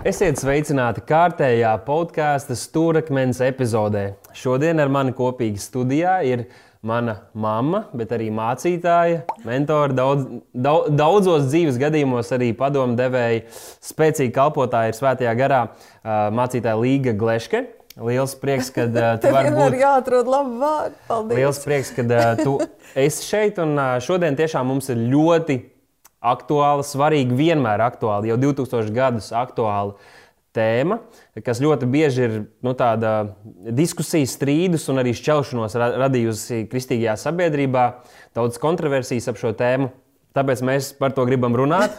Esiet sveicināti kārtējā podkāstu stūrakmens epizodē. Šodien ar mani kopīgi studijā ir mana mamma, bet arī mācītāja, mentora, daudz, daudz, daudzos dzīves gadījumos arī padomu devēja, spēcīga kalpotāja ir svētajā garā mācītāja Līga Gleške. Liels prieks, ka uh, tu vari būt. Jāatrod labi vārdi. Paldies. Liels prieks, ka uh, tu esi šeit. Un uh, šodien tiešām mums ir ļoti aktuāla, svarīga, vienmēr aktuāla, jau 2000 gadus aktuāla tēma, kas ļoti bieži ir nu, diskusijas, strīdus un arī šķelšanos radījusi kristīgajā sabiedrībā, daudz kontroversijas ap šo tēmu. Tāpēc mēs par to gribam runāt.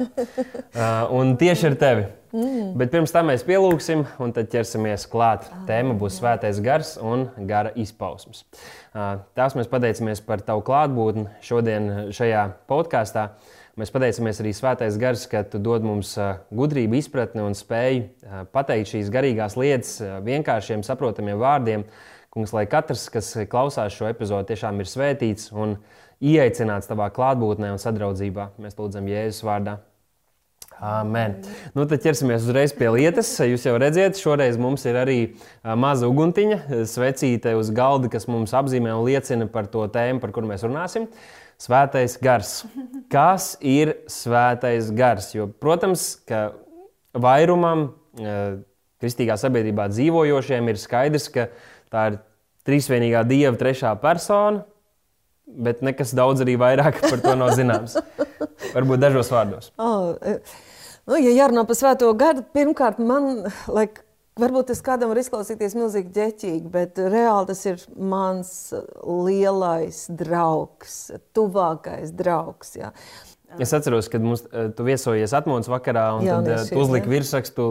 un tieši ar tevi. Mm. Bet pirms tam mēs pielūgsim, un tad ķersimies klāt. Tēma būs svētais gars un gara izpausmes. Tās mēs pateicamies par tavu klātbūtni šodien šajā podkāstā. Mēs pateicamies arī Svētais Gars, ka tu dod mums gudrību, izpratni un spēju pateikt šīs garīgās lietas vienkāršiem, saprotamiem vārdiem. Kungs, lai katrs, kas klausās šo epizodi, tiešām ir svētīts un ieaicināts tavā klātbūtnē un sadraudzībā. Mēs lūdzam Jēzus vārdā. Amen. Nu, tad ķersimies uzreiz pie lietas. Jūs jau redzat, šoreiz mums ir arī maza uguntiņa, svecīte uz galda, kas mums apzīmē un liecina par to tēmu, par kuru mēs runāsim. Svētais gars. Kas ir svētais gars? Jo, protams, ka vairumam eh, kristīgā sabiedrībā dzīvojošiem ir skaidrs, ka tā ir trīsvienīgā dieva trešā persona, bet nekas daudz arī vairāk par to nav zināms. Varbūt dažos vārdos. Oh, nu, ja jārunā par svēto garu, pirmkārt, man liekas, Varbūt tas kādam var izklausīties milzīgi ģeķīgi, bet reāli tas ir mans lielais draugs, tuvākais draugs. Jā. Es atceros, kad mums, eh, tu viesojies atmodas vakarā, un jā, tad tu uzliki virsrakstu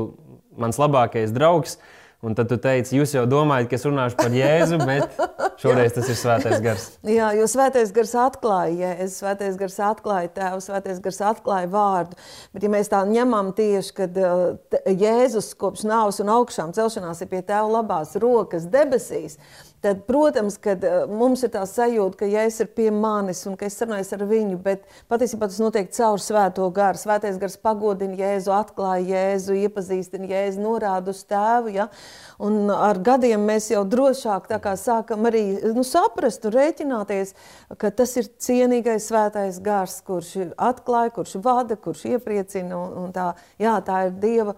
mans labākais draugs. Un tad tu teici, jūs jau domājat, ka es runāšu par Jēzu, bet šoreiz tas ir svētais gars. Jā, jo svētais gars atklāja Jēzu, svētais gars atklāja tēvu, svētais gars atklāja vārdu. Bet, ja mēs tā ņemam tieši, kad uh, Jēzus kopš nāves un augšām celšanās ir pie tēva labās rokas debesīs, tad, protams, kad uh, mums ir tā sajūta, ka Jēzus ir pie manis un ka es sarunājos ar viņu, bet patiesībā tas notiek caur svēto garu. Svētais gars pagodina Jēzu, atklāja Jēzu, iepazīstina Jēzu, norāda uz tēvu. Ja? Un ar gadiem mēs jau drošāk sākam arī nu, saprast un rēķināties, ka tas ir cienīgais svētais gars, kurš atklāja, kurš vada, kurš iepriecina. Un, un tā, jā, tā ir Dieva.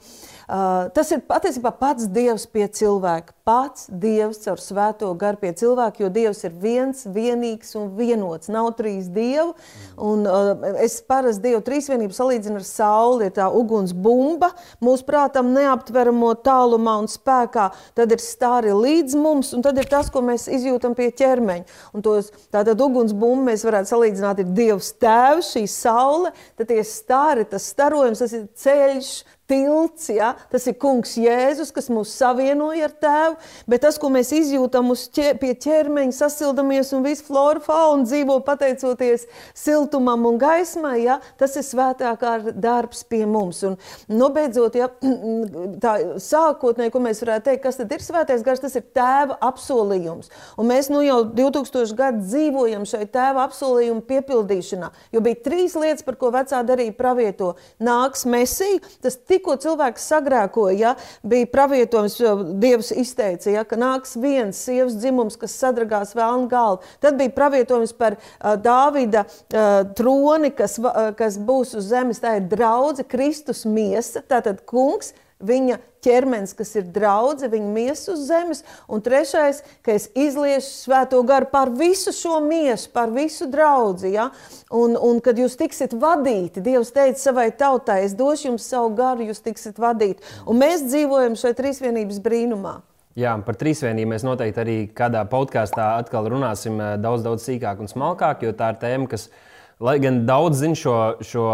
Uh, tas ir patiesībā pats Dievs pie cilvēka. Pats Dievs caur svēto garu pie cilvēka, jo Dievs ir viens, vienīgs un vienots. Nav trīs dievu. Un, uh, es parasti Dievu trīsvienību salīdzinu ar sauli. Ir tā uguns bumba mūsu prātam neaptveramo tālumā un spēkā tad ir stāri līdz mums, un tad ir tas, ko mēs izjūtam pie ķermeņa. Un tos, tātad ugunsbumbu mēs varētu salīdzināt ar Dievs tēvu, šī saule, tad tie stāri, tas starojums, tas ir ceļš, tilts, ja? tas ir kungs Jēzus, kas mūs savienoja ar tēvu, bet tas, ko mēs izjūtam ķer, pie ķermeņa, sasildamies un visu floru faunu dzīvo pateicoties siltumam un gaismai, ja? tas ir svētākā darbs pie mums. Un nobeidzot, ja, tā sākotnēji, ko mēs varētu teikt, kas tad ir svētais gars, tas ir tēva apsolījums. Un mēs nu jau 2000 gadu dzīvojam šai tēva apsolījuma piepildīšanā, jo bija trīs lietas, par ko vecā darīja pravieto. Nāks Mesija, tas tik tikko cilvēks sagrēkoja, ja, bija pravietojums, Dievs izteica, ja, ka nāks viens sievas dzimums, kas sadragās vēlnu galvu. Tad bija pravietojums par uh, Dāvida uh, troni, kas, uh, kas būs uz zemes. Tā ir draudze, Kristus miesa, tātad kungs viņa ķermenis, kas ir draudzene, viņa miesa uz zemes, un trešais, ka es izliešu svēto garu par visu šo miesu, par visu draugu. Ja? Un, un kad jūs tiksiet vadīti, Dievs teica savai tautai, es došu jums savu garu, jūs tiksiet vadīti. Un mēs dzīvojam šajā trīsvienības brīnumā. Jā, par trīsvienību mēs noteikti arī kādā podkāstā atkal runāsim eh, daudz, daudz sīkāk un smalkāk, jo tā ir tēma, kas ir Lai gan daudz zina šo, šo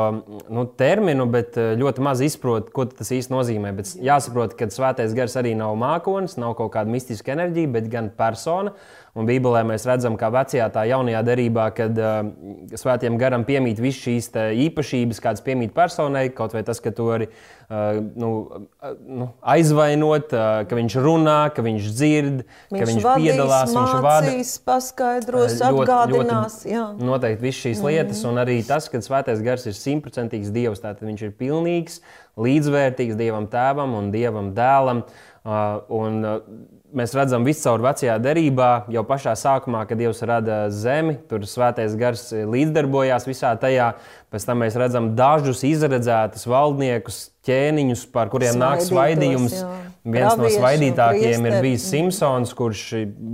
nu, terminu, bet eh, ļoti maz izprot, ko tas īsti nozīmē. Bet jāsaprot, ka svētais gars arī nav mākonis, nav kaut kāda mistiska enerģija, bet gan persona. Un Bībelē mēs redzam, kā vecajā, tā jaunajā derībā, kad uh, svētiem garam piemīt visas šīs īpašības, kādas piemīt personai, kaut vai tas, ka to arī uh, nu, uh, nu, aizvainot, uh, ka viņš runā, ka viņš dzird, viņš ka viņš vadīs, piedalās, mācīs, viņš vadīs, paskaidros, ļoti, atgādinās. Ļoti, jā. noteikti visas šīs lietas, mm. un arī tas, ka svētais gars ir simtprocentīgs dievs, tātad viņš ir pilnīgs līdzvērtīgs Dievam Tēvam un Dievam Dēlam. Un mēs redzam visu caur vecajā derībā, jau pašā sākumā, kad Dievs rada zemi, tur svētais gars līdzdarbojās visā tajā. Pēc tam mēs redzam dažus izredzētus valdniekus, ķēniņus, par kuriem nāk svaidījums. Jā. Viens Praviešu, no svaidītākajiem ir bijis Simpsons, kurš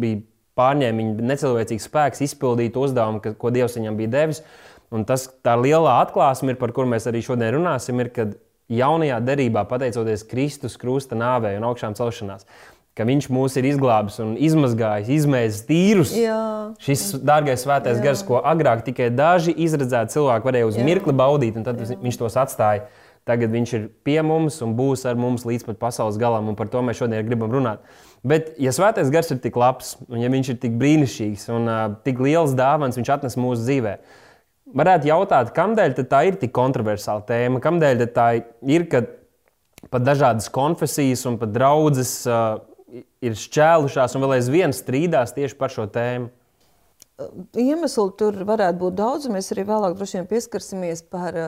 bija pārņēmis necilvēcīgs spēks izpildīt uzdevumu, ko Dievs viņam bija devis. Un tas, tā lielā atklāsme, ir, par kuru mēs arī šodien runāsim, ir, kad jaunajā derībā, pateicoties Kristus krusta nāvei un augšām celšanās, ka Viņš mūs ir izglābis un izmazgājis, izmēģinājis tīrus. Jā. Šis dārgais svētais Jā. gars, ko agrāk tikai daži izredzēti cilvēki varēja uz Jā. mirkli baudīt, un tad Jā. viņš tos atstāja. Tagad viņš ir pie mums un būs ar mums līdz pat pasaules galam, un par to mēs šodien gribam runāt. Bet, ja svētais gars ir tik labs, un ja viņš ir tik brīnišķīgs un uh, tik liels dāvāns, viņš atnes mūsu dzīvēm varētu jautāt, kādēļ tā ir tik kontroversāla tēma, kādēļ tā ir, ka pat dažādas konfesijas un pat draudzes uh, ir šķēlušās un vēl aizvien strīdās tieši par šo tēmu. Iemesli tur varētu būt daudz. Mēs arī vēlāk vien pieskarsimies par,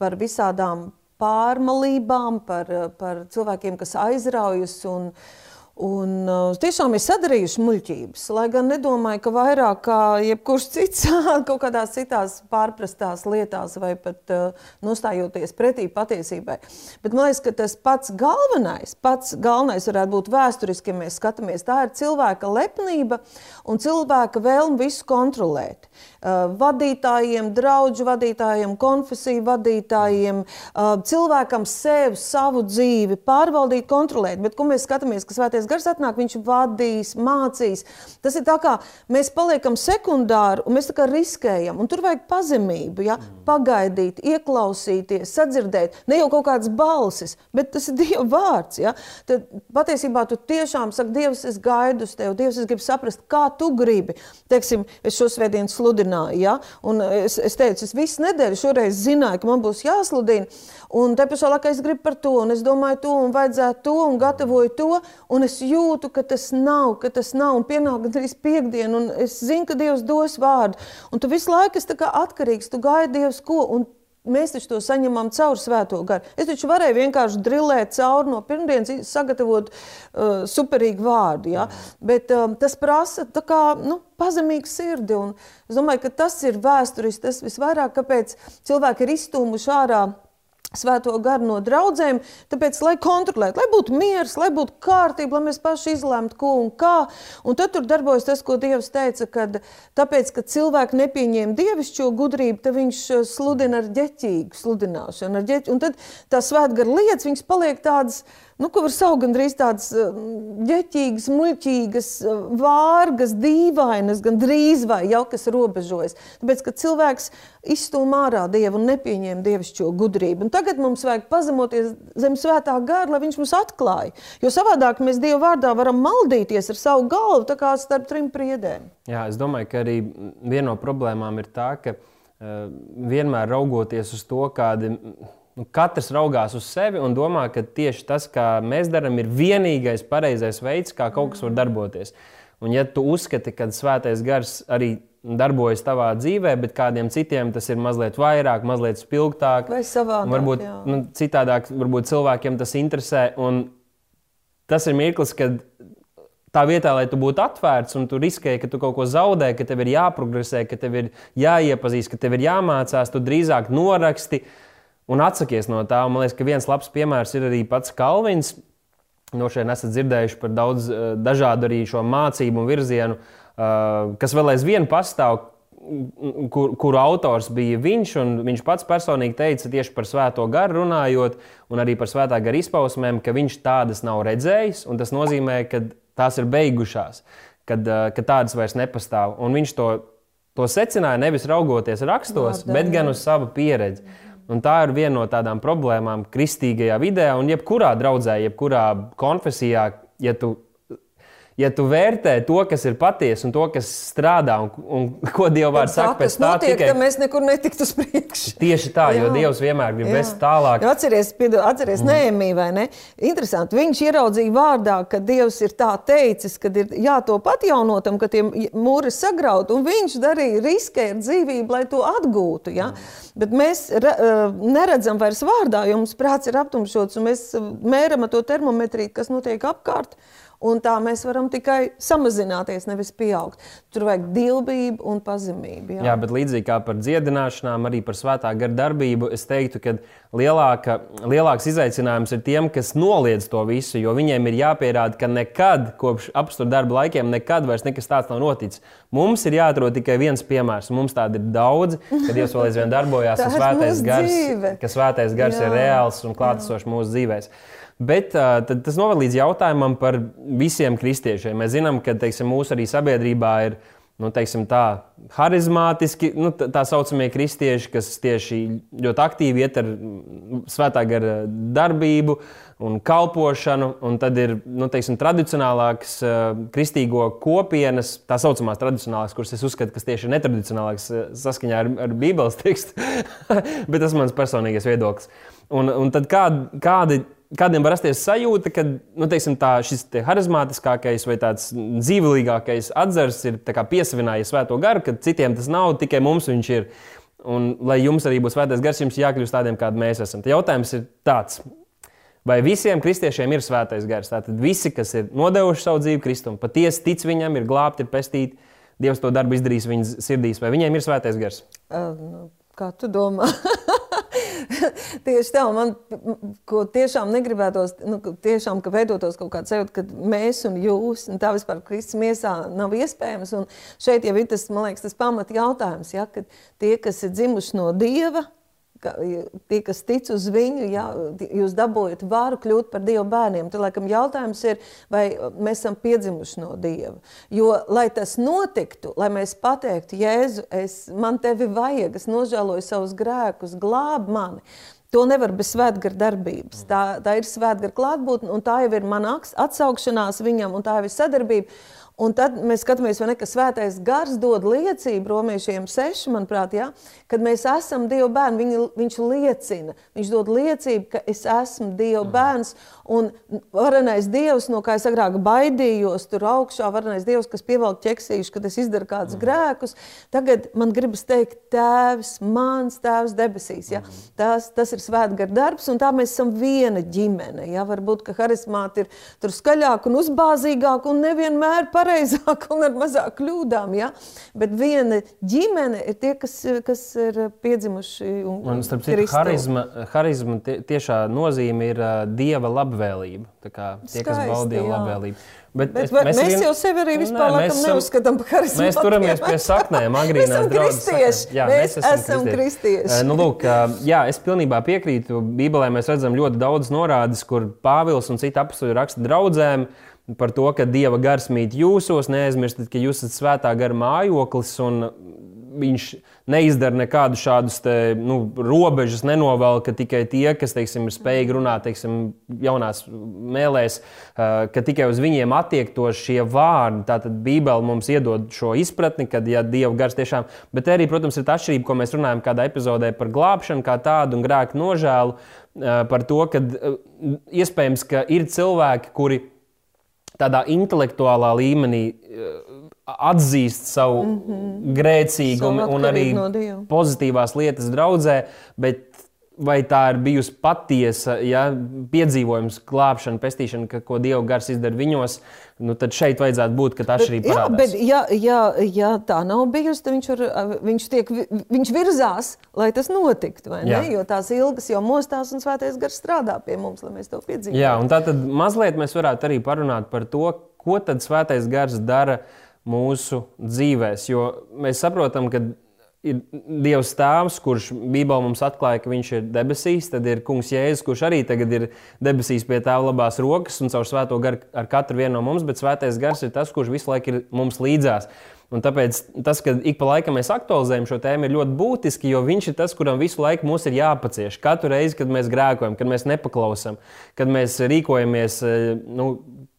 par visādām pārmalībām, par, par cilvēkiem, kas aizraujas un, uh, Un, uh, tiešām ir sadarījuši muļķības, lai gan nedomāju, ka vairāk kā jebkurš cits kaut kādās citās pārprastās lietās vai pat uh, nostājoties pretī patiesībai. Bet man liekas, ka tas pats galvenais, pats galvenais varētu būt vēsturiski, ja mēs skatāmies. Tā ir cilvēka lepnība un cilvēka vēlme visu kontrolēt. Uh, vadītājiem, draugu vadītājiem, konfesiju vadītājiem, uh, cilvēkam sev, savu dzīvi pārvaldīt, kontrolēt. Bet, ko mēs skatāmies, ka svētais gars atnāk, viņš vadīs, mācīs. Tas ir tā kā mēs paliekam sekundāri un mēs tā kā riskējam. Un tur vajag pazemību, ja? pagaidīt, ieklausīties, sadzirdēt. Ne jau kaut kādas balsis, bet tas ir Dieva vārds. Ja? Tad patiesībā tu tiešām saki, Dievs, es gaidu uz tevi, Dievs, es gribu saprast, kā tu gribi. Teiksim, es šo svētdienu sludinu sludināju. Ja? Un es, es teicu, es visu nedēļu šoreiz zināju, ka man būs jāsludina. Un te pašā laikā es gribu par to, un es domāju to, un vajadzētu to, un gatavoju to. Un es jūtu, ka tas nav, ka tas nav, un pienāk gandrīz piekdiena, un es zinu, ka Dievs dos vārdu. Un tu visu laiku esi atkarīgs, tu gaidi Dievs ko. Un Mēs taču to saņemam caur svēto garu. Es taču varēju vienkārši drillēt cauri no pirmdienas, sagatavot uh, superīgu vārdu. Ja? Bet um, tas prasa kā, nu, pazemīgu sirdi. Un es domāju, ka tas ir vēsturiski tas visvairāk, kāpēc cilvēki ir izstūmuši ārā svēto garu no draudzēm, tāpēc, lai kontrolētu, lai būtu miers, lai būtu kārtība, lai mēs paši izlemtu, ko un kā. Un tad tur darbojas tas, ko Dievs teica, kad tāpēc, ka cilvēki nepieņēma dievišķo gudrību, tad viņš uh, sludina ar ģeķīgu sludināšanu. Ar ģeķi, un tad tā svētgara lietas, viņas paliek tādas, nu, ko var saukt gandrīz tādas uh, ģeķīgas, muļķīgas, uh, vārgas, dīvainas, gan drīz vai jau kas robežojas. Tāpēc, ka cilvēks izstūm ārā Dievu un nepieņēma dievišķo gudrību. Un tagad mums vajag pazemoties zem svētā gara, lai viņš mums atklāja. Jo savādāk mēs Dieva vārdā varam maldīties ar savu galvu, tā kā starp trim priedēm. Jā, es domāju, ka arī viena no problēmām ir tā, ka uh, vienmēr raugoties uz to, kādi Nu, katrs raugās uz sevi un domā, ka tieši tas, kā mēs darām, ir vienīgais pareizais veids, kā kaut kas var darboties. Un, ja tu uzskati, ka svētais gars arī darbojas tavā dzīvē, bet kādiem citiem tas ir mazliet vairāk, mazliet spilgtāk, vai savādāk, varbūt jā. nu, citādāk, varbūt cilvēkiem tas interesē. Tas ir mirklis, kad tā vietā, lai tu būtu atvērts un tu riskēji, ka tu kaut ko zaudē, ka tev ir jāprogresē, ka tev ir jāiepazīst, ka tev ir jāmācās, tu drīzāk noraksti un atsakies no tā. Un man liekas, ka viens labs piemērs ir arī pats Kalvins. No šiem esat dzirdējuši par daudz eh, dažādu arī šo mācību un virzienu, eh, kas vēl aizvien pastāv, kur, kur autors bija viņš. Viņš pats personīgi teica tieši par svēto garu runājot, un arī par svētā gara izpausmēm, ka viņš tādas nav redzējis. Tas nozīmē, ka tās ir beigušās, kad, eh, kad tādas vairs nepastāv. Un viņš to, to secināja nevis raugoties rakstos, Vārdā, bet gan uz savu pieredzi. Un tā ir viena no tādām problēmām kristīgajā vidē, un jebkurā draudzē, jebkurā konfesijā, ja tu, ja tu vērtē to, kas ir patiesa un to, kas strādā, un, un ko Dieva vārds saka, pēc tā, notiek, tikai mēs nekur netiktu uz priekšu. Tieši tā, jā. jo Dievs vienmēr grib vest tālāk. Jo atceries, piedo, atceries mm. Nēmī, vai ne? Interesanti, viņš ieraudzīja vārdā, ka Dievs ir tā teicis, ka ir jātop atjaunotam, ka tie mūri sagraut, un viņš darīja riskē ar dzīvību, lai to atgūtu. Ja? Mm. Bet mēs re, neredzam vairs vārdā, jo mums prāts ir aptumšots, un mēs mēram to termometriju, kas notiek apkārt. Un tā mēs varam tikai samazināties, nevis pieaugt. Tur vajag dievbijību un pazemību. Jā. jā, bet līdzīgi kā par dziedināšanām, arī par svētā gara darbību, es teiktu, ka lielāka, lielāks izaicinājums ir tiem, kas noliedz to visu, jo viņiem ir jāpierāda, ka nekad kopš apstākļu darba laikiem nekad vairs nekas tāds nav noticis. Mums ir jāatrod tikai viens piemērs, mums tādi ir daudzi, kad Dievs vēl aizvien darbojās, un svētais gars, ka svētais gars jā. ir reāls un klātesošs mūsu dzīvēm. Bet uh, tas noved līdz jautājumam par visiem kristiešiem. Mēs zinām, ka teiksim, mūsu arī sabiedrībā ir nu, teiksim, tā, harizmātiski nu, tā saucamie kristieši, kas tieši ļoti aktīvi iet ar svētā gara darbību un kalpošanu. Un tad ir nu, teiksim, tradicionālākas uh, kristīgo kopienas, tā saucamās tradicionālākas, kuras es uzskatu, kas tieši ir netradicionālākas saskaņā ar, ar Bībeles tekstu. Bet tas ir mans personīgais viedoklis. Un, un tad kādi, kādi kādiem var rasties sajūta, ka nu, teiksim, tā, šis te harizmātiskākais vai tāds dzīvelīgākais atzars ir piesavinājies svēto garu, ka citiem tas nav, tikai mums viņš ir. Un, lai jums arī būtu svētais gars, jums jākļūst tādiem, kādi mēs esam. Tad jautājums ir tāds. Vai visiem kristiešiem ir svētais gars? Tātad visi, kas ir nodevuši savu dzīvi Kristum, patiesi tic viņam, ir glābti, ir pestīti, Dievs to darbu izdarīs viņas sirdīs, vai viņiem ir svētais gars? Uh, kā tu domā? tieši tā, man ko tiešām negribētos, nu, tiešām, ka veidotos kaut kāds sajūta, ka mēs un jūs, un tā vispār Kristus miesā nav iespējams. Un šeit jau ir tas, man liekas, tas pamat jautājums, ja, ka tie, kas ir dzimuši no Dieva, ka tie, kas tic uz viņu, jā, jūs dabūjat varu kļūt par Dieva bērniem. Tad, laikam, jautājums ir, vai mēs esam piedzimuši no Dieva. Jo, lai tas notiktu, lai mēs pateiktu, Jēzu, es, man tevi vajag, es nožēloju savus grēkus, glāb mani. To nevar bez svētgara darbības. Tā, tā ir svētgara klātbūtne, un tā jau ir mana atsaukšanās viņam, un tā jau ir sadarbība. Un tad mēs skatāmies, vai ne, ka svētais gars dod liecību romiešiem seši, manuprāt, ja, kad mēs esam Dieva bērni, viņ, viņš liecina, viņš dod liecību, ka es esmu Dieva mhm. bērns, un varenais Dievs, no kā es agrāk baidījos, tur augšā, varenais Dievs, kas pievelk ķeksīšu, kad es izdaru kādus mm. grēkus, tagad man gribas teikt, tēvs, mans tēvs debesīs, ja, mm. tas, tas ir svētgar darbs, un tā mēs esam viena ģimene, ja, varbūt, ka harismāti ir tur skaļāk un uzbāzīgāk, un nevienmēr pareizāk un ar mazāk kļūdām. Ja? Bet viena ģimene ir tie, kas, kas ir piedzimuši un, un starp citu, harizma, harizma tiešā nozīme ir uh, dieva labvēlība. Tie, Skaisti, kas bauda dieva labvēlību. Bet, bet, bet mēs, mēs vien... jau sevi arī vispār nē, mēs, neuzskatām par harizmu. Mēs turamies pie saknēm, agrīnās draudzes. Jā, mēs, mēs esam kristieši. kristieši. nu, lūk, jā, es pilnībā piekrītu. Bībelē mēs redzam ļoti daudz norādes, kur Pāvils un citi apstuļi raksta draudzēm par to, ka Dieva gars mīt jūsos. Neaizmirstiet, ka jūs esat svētā gara mājoklis un viņš neizdara nekādu šādus te, nu, robežas, nenovelk tikai tie, kas teiksim, ir spējīgi runāt teiksim, jaunās mēlēs, ka tikai uz viņiem attiektos šie vārdi. Tātad Bībele mums iedod šo izpratni, kad ja Dieva gars tiešām, bet arī, protams, ir tā atšķirība, ko mēs runājam kādā epizodē par glābšanu kā tādu un grēku nožēlu, par to, ka iespējams, ka ir cilvēki, kuri tādā intelektuālā līmenī atzīst savu mm -hmm. grēcīgumu savu un arī no pozitīvās lietas draudzē, bet vai tā ir bijusi patiesa ja, piedzīvojums, glābšana, pestīšana, ka, ko Dieva gars izdara viņos, nu, tad šeit vajadzētu būt, ka tā atšķirība parādās. Jā, bet ja, ja, ja tā nav bijusi, tad viņš, var, viņš, tiek, viņš virzās, lai tas notiktu? Jo tās ilgas jau mostās un svētais gars strādā pie mums, lai mēs to piedzīvotu. Jā, un tā tad mazliet mēs varētu arī parunāt par to, ko tad svētais gars dara mūsu dzīvēs, jo mēs saprotam, ka ir Dievs Tēvs, kurš Bībelē mums atklāja, ka Viņš ir debesīs, tad ir Kungs Jēzus, kurš arī tagad ir debesīs pie Tēva labās rokas un caur Svēto garu ar katru vienu no mums, bet Svētais gars ir tas, kurš visu laiku ir mums līdzās. Un tāpēc tas, ka ik pa laikam mēs aktualizējam šo tēmu, ir ļoti būtiski, jo viņš ir tas, kuram visu laiku mums ir jāpacieš. Katru reizi, kad mēs grēkojam, kad mēs nepaklausām, kad mēs rīkojamies nu,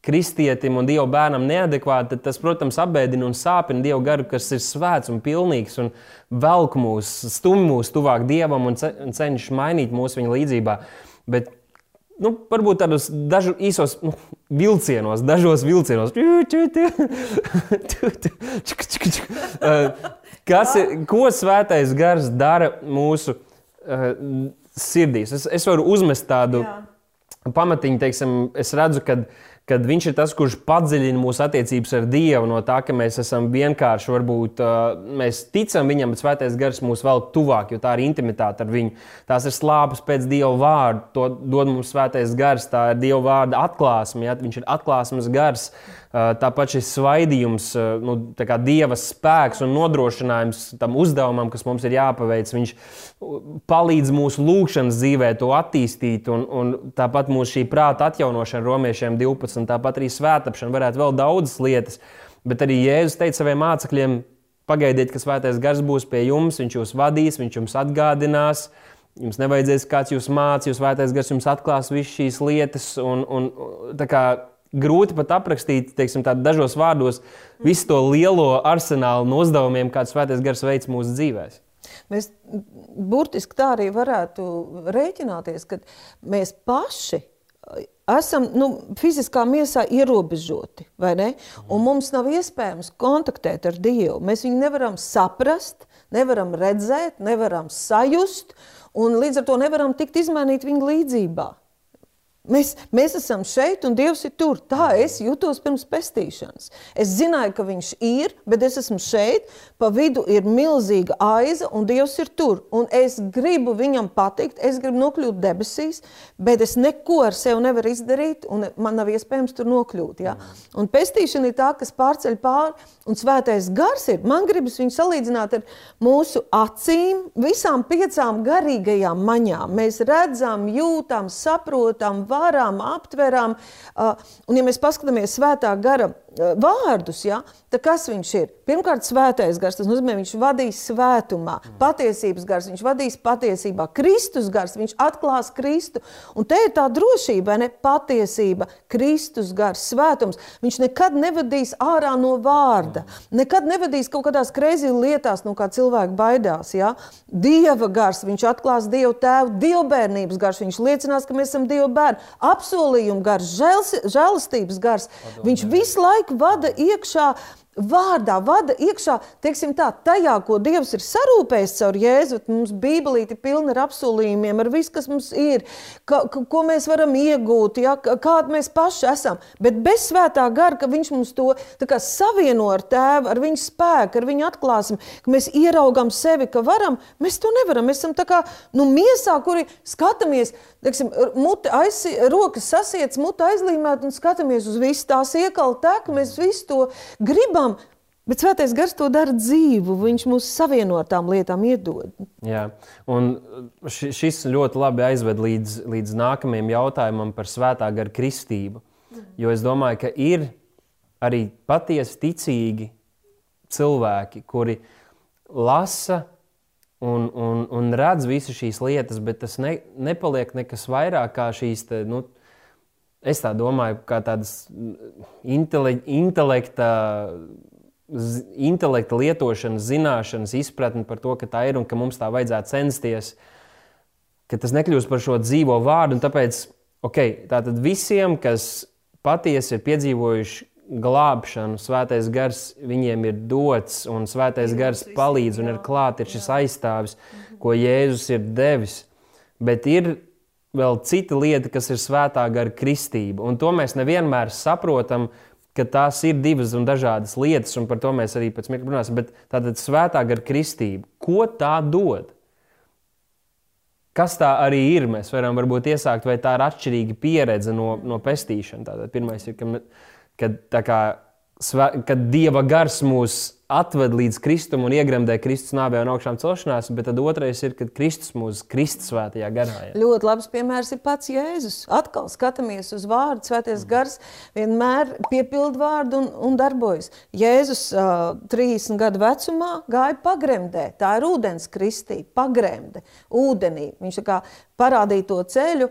kristietim un Dieva bērnam neadekvāti, tad tas, protams, apbēdina un sāpina Dieva garu, kas ir svēts un pilnīgs un velk mūs, stumj mūs tuvāk Dievam un cenšas mainīt mūsu viņa līdzībā. Bet, nu, varbūt tādos dažu, īsos nu, vilcienos, dažos vilcienos. Kas ir, ko svētais gars dara mūsu uh, sirdīs? Es, es varu uzmest tādu Jā. pamatiņu, teiksim, es redzu, ka kad viņš ir tas, kurš padziļina mūsu attiecības ar Dievu, no tā, ka mēs esam vienkārši, varbūt mēs ticam viņam, bet svētais gars mūs vēl tuvāk, jo tā ir intimitāte ar viņu. Tās ir slāpes pēc Dieva vārda, to dod mums svētais gars, tā ir Dieva vārda atklāsme, ja? viņš ir atklāsmes gars. Tāpat šis svaidījums, nu, dieva spēks un nodrošinājums tam uzdevumam, kas mums ir jāpaveic, viņš palīdz mūsu lūgšanas dzīvē to attīstīt. Un, un tāpat mūsu šī prāta atjaunošana, romiešiem 12, un tāpat arī svētāpšana, varētu vēl daudzas lietas. Bet arī Jēzus teica saviem mācekļiem, pagaidiet, ka svētais gars būs pie jums, viņš jūs vadīs, viņš jums atgādinās. Jums nevajadzēs kāds jūs mācīt, jūs svētais gars jums atklās visas šīs lietas. Un, un, kā, grūti pat aprakstīt, teiksim, dažos vārdos, visu to lielo arsenālu no uzdevumiem, kāds svētais gars veids mūsu dzīvēm. Mēs burtiski tā arī varētu rēķināties, ka mēs paši esam nu, fiziskā miesā ierobežoti? Un mums nav iespējams kontaktēt ar Dievu. Mēs viņu nevaram saprast, nevaram redzēt, nevaram sajust, un līdz ar to nevaram tikt izmainīt viņa līdzībā. Mēs, mēs esam šeit, un Dievs ir tur. Tā es jutos pirms pestīšanas. Es zināju, ka Viņš ir, bet es esmu šeit. Pa vidu ir milzīga aiza, un Dievs ir tur. Un es gribu Viņam patikt, es gribu nokļūt debesīs, bet es neko ar sevi nevaru izdarīt, un man nav iespējams tur nokļūt. Ja? Un pestīšana ir tā, kas pārceļ pāri, un svētais gars ir. Man gribas viņu salīdzināt ar mūsu acīm, visām piecām garīgajām maņām. Mēs redzam, jūtam, saprotam varam, aptveram. Un, ja mēs paskatāmies svētā gara vārdus, ja, tad kas viņš ir? Pirmkārt, svētais gars, tas nozīmē, viņš vadīs svētumā, patiesības gars, viņš vadīs patiesībā, Kristus gars, viņš atklās Kristu. Un te ir tā drošība, ne? Patiesība, Kristus gars, svētums. Viņš nekad nevadīs ārā no vārda, nekad nevadīs kaut kādās kreizī lietās, no kā cilvēki baidās. Ja? Dieva gars, viņš atklās Dievu tēvu, dievbērnības gars, viņš liecinās, ka mēs esam Dieva bērni, apsolījuma gars, žēlastības gars. Viņš visu laiku laiku vada iekšā vārdā vada iekšā, teiksim tā, tajā, ko Dievs ir sarūpējis caur Jēzu. Mums Bībelīte ir pilna ar apsolījumiem, ar visu, kas mums ir, ka, ka, ko mēs varam iegūt, ja, kāda mēs paši esam. Bet bez svētā gara, ka viņš mums to kā, savieno ar tēvu, ar viņa spēku, ar viņa atklāsmi, ka mēs ieraugam sevi, ka varam, mēs to nevaram. Mēs esam tā kā nu, miesā, kuri skatāmies, teiksim, muti aiz, rokas sasiets, muti aizlīmēt un skatāmies uz visu tās iekalu teku, mēs visu to gribam lietām, bet Svētais Gars to dara dzīvu. Viņš mūs savieno ar tām lietām, iedod. Jā, un šis ļoti labi aizved līdz, līdz nākamajam jautājumam par Svētā gara kristību. Jo es domāju, ka ir arī patiesi ticīgi cilvēki, kuri lasa un, un, un redz visas šīs lietas, bet tas ne, nepaliek nekas vairāk kā šīs. Te, nu, Es tā domāju, kā tādas intele, intelekta, intelekta lietošanas, zināšanas, izpratne par to, ka tā ir un ka mums tā vajadzētu censties, ka tas nekļūst par šo dzīvo vārdu. Tāpēc okay, tātad visiem, kas patiesi ir piedzīvojuši glābšanu, svētais gars viņiem ir dots, un svētais gars palīdz un ir klāts, ir šis aizstāvis, ko Jēzus ir devis. Bet ir vēl cita lieta, kas ir svētā gara kristība. Un to mēs nevienmēr saprotam, ka tās ir divas un dažādas lietas, un par to mēs arī pēc mirkļa runāsim. Bet tātad svētā gara kristība, ko tā dod? Kas tā arī ir? Mēs varam varbūt iesākt, vai tā ir atšķirīga pieredze no, no pestīšanas. Tātad pirmais ir, ka, kad, kā, kad Dieva gars mūs atved līdz Kristum un iegremdē Kristus nāvē un augšām celšanās, bet tad otrais ir, kad Kristus mūs Kristus svētajā garā. Jā. Ļoti labs piemērs ir pats Jēzus. Atkal skatāmies uz vārdu, svētais gars vienmēr piepild vārdu un, un darbojas. Jēzus uh, 30 gadu vecumā gāja pagremdē. Tā ir ūdens kristī, pagremde, ūdenī. Viņš kā parādīja to ceļu,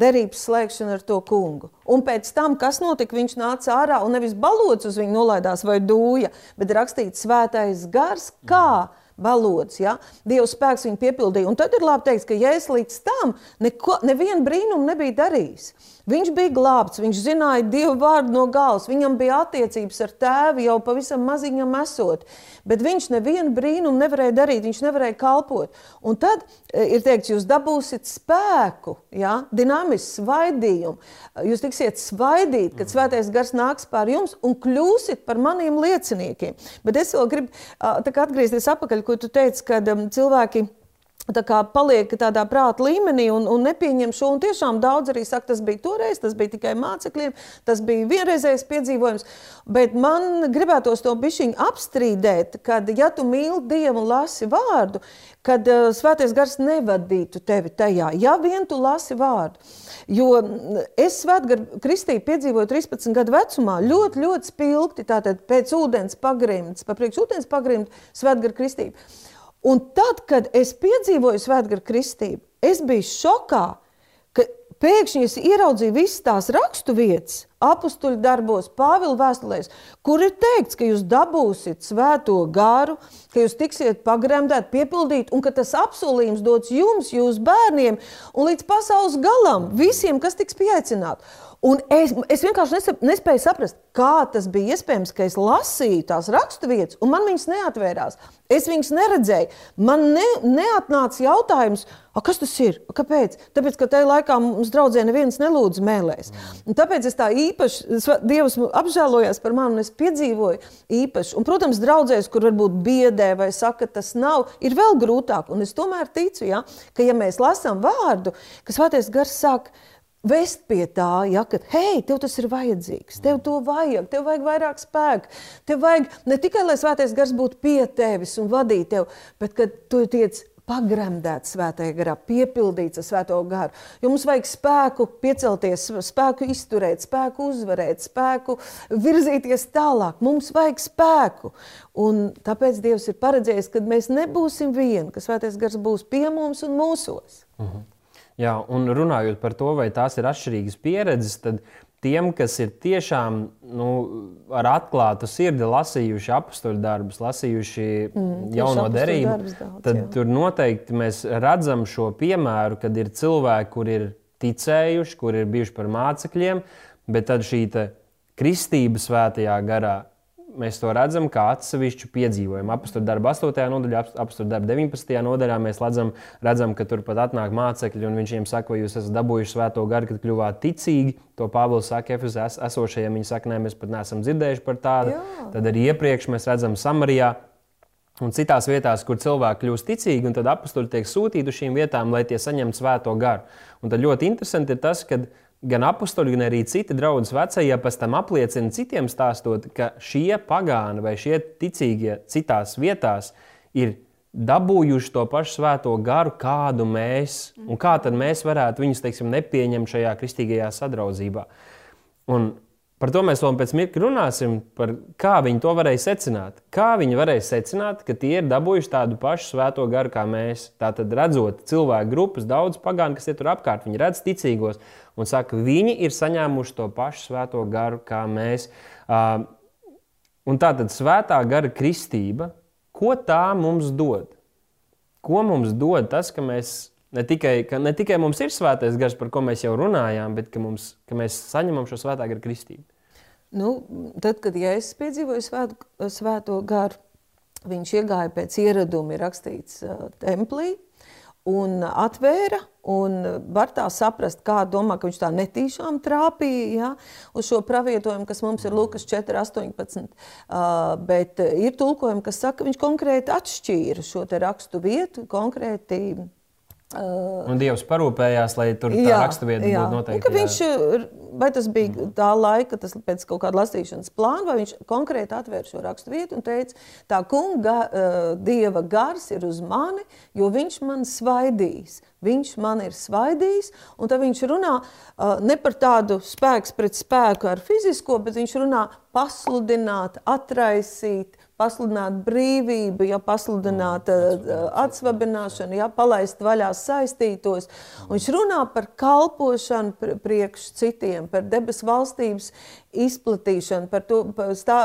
derības slēgšanu ar to kungu. Un pēc tam, kas notika, viņš nāca ārā un nevis balots uz viņu nolaidās vai dūja, bet rakstīts svētais gars, kā balots. Ja? Dieva spēks viņu piepildīja. Un tad ir labi teikt, ka Jēzus līdz tam neko, nevienu brīnumu nebija darījis. Viņš bija glābts, viņš zināja Dievu vārdu no galvas, viņam bija attiecības ar tēvu jau pavisam maziņam esot, bet viņš nevienu brīnumu nevarēja darīt, viņš nevarēja kalpot. Un tad e, ir teikts, jūs dabūsiet spēku, ja? dinamisku svaidījumu, jūs tiksiet svaidīt, kad svētais gars nāks pār jums un kļūsit par maniem lieciniekiem. Bet es vēl gribu atgriezties atpakaļ, ko tu teici, kad um, cilvēki Tā kā paliek tādā prāta līmenī un, un nepieņem šo. Un tiešām daudz arī saka, tas bija toreiz, tas bija tikai mācekļiem, tas bija vienreizējs piedzīvojums. Bet man gribētos to bišķiņu apstrīdēt, kad, ja tu mīli Dievu un lasi vārdu, kad uh, svētais gars nevadītu tevi tajā, ja vien tu lasi vārdu. Jo es svētgaru kristību piedzīvoju 13 gadu vecumā, ļoti, ļoti spilgti, tātad pēc ūdens pagrimts, pa priekš ūdens pagrimt svētgaru kristību. Un tad, kad es piedzīvoju svētgara kristību, es biju šokā, ka pēkšņi es ieraudzīju visas tās rakstu vietas, apstuļu darbos, Pāvila vēstulēs, kur ir teikts, ka jūs dabūsiet svēto garu, ka jūs tiksiet pagremdēti, piepildīti, un ka tas apsolījums dots jums, jūsu bērniem, un līdz pasaules galam visiem, kas tiks pieaicināti. Un es, es vienkārši nespēju saprast, kā tas bija iespējams, ka es lasīju tās raksturvietas, un man viņas neatvērās. Es viņas neredzēju. Man ne, neatnāca jautājums, kas tas ir? Kāpēc? Tāpēc, ka tajā laikā mums draudzē neviens nelūdza mēlēs. Un tāpēc es tā īpaši, Dievs apžēlojās par mani, un es piedzīvoju īpaši. Un, protams, draudzēs, kur varbūt biedē vai saka, tas nav, ir vēl grūtāk. Un es tomēr ticu, ja, ka ja mēs lasām vārdu, kas Svētais gars saka, vest pie tā, ja, ka, hei, tev tas ir vajadzīgs, tev to vajag, tev vajag vairāk spēka. Tev vajag ne tikai, lai svētais gars būtu pie tevis un vadītu tevi, bet kad tu tiec pagremdēts svētajā garā, piepildīts ar svēto garu. Jo mums vajag spēku piecelties, spēku izturēt, spēku uzvarēt, spēku virzīties tālāk. Mums vajag spēku. Un tāpēc Dievs ir paredzējis, ka mēs nebūsim vieni, ka svētais gars būs pie mums un mūsos. Mhm. Jā, un runājot par to, vai tās ir atšķirīgas pieredzes, tad tiem, kas ir tiešām nu, ar atklātu sirdi lasījuši apakstu darbus, lasījuši mm, jauno derību, daudz, tad jā. tur noteikti mēs redzam šo piemēru, kad ir cilvēki, kur ir ticējuši, kur ir bijuši par mācekļiem, bet tad šī kristība svētajā garā mēs to redzam kā atsevišķu piedzīvojumu. Apstākļu darba 8. nodaļā, apstākļu darba 19. nodaļā mēs redzam, redzam ka tur pat atnāk mācekļi un viņš viņiem saka, vai jūs esat dabūjuši svēto garu, kad kļuvāt ticīgi. To Pāvils saka, Efesā esošajiem. Viņi saka, nē, mēs pat neesam dzirdējuši par tādu. Jā. Tad arī iepriekš mēs redzam Samarijā. Un citās vietās, kur cilvēki kļūst ticīgi, un tad apstuļi tiek sūtīti uz šīm vietām, lai tie saņemtu svēto garu. Un tad ļoti interesanti ir tas, ka gan apakstoļi, gan arī citi draugi vecie pēc tam apliecina citiem stāstot, ka šie pagāni vai šie ticīgie citās vietās ir dabūjuši to pašu svēto garu, kādu mēs, un kā tad mēs varētu viņus teiksim, nepieņemt šajā kristīgajā sadraudzībā. Un Par to mēs vēl pēc mirkļa runāsim, par kā viņi to varēja secināt. Kā viņi varēja secināt, ka tie ir dabūjuši tādu pašu svēto garu kā mēs. Tātad, redzot cilvēku grupas, daudz pagānu, kas ir tur apkārt, viņi redz ticīgos un saka, viņi ir saņēmuši to pašu svēto garu kā mēs. Uh, un tātad svētā gara kristība, ko tā mums dod? Ko mums dod tas, ka mēs Ne tikai, ka, ne tikai mums ir svētais gars, par ko mēs jau runājām, bet ka, mums, ka mēs saņemam šo svētā gara kristību. Nu, tad, kad ja es piedzīvoju svētu, svēto garu, viņš iegāja pēc ieraduma, ir rakstīts uh, templī, un atvēra. Un var tā saprast, kā domā, ka viņš tā netīšām trāpīja ja, uz šo pravietojumu, kas mums ir Lukas 4, 18. Uh, bet ir tulkojumi, kas saka, ka viņš konkrēti atšķīra šo rakstu vietu, konkrēti Uh, un Dievs parūpējās, lai tur tā raksturvieta būtu noteikti. Un, viņš, vai tas bija mm. tā laika, tas pēc kaut kāda lasīšanas plāna, vai viņš konkrēti atvēra šo raksturvietu un teica, tā kunga uh, Dieva gars ir uz mani, jo viņš man svaidīs. Viņš man ir svaidījis, un tad viņš runā uh, ne par tādu spēku pret spēku ar fizisko, bet viņš runā pasludināt, atraisīt, pasludināt brīvību, ja pasludināt uh, atsvabināšanu, ja palaist vaļā saistītos. Un viņš runā par kalpošanu priekš citiem, par debesu valstības izplatīšanu, par, to, par, stā,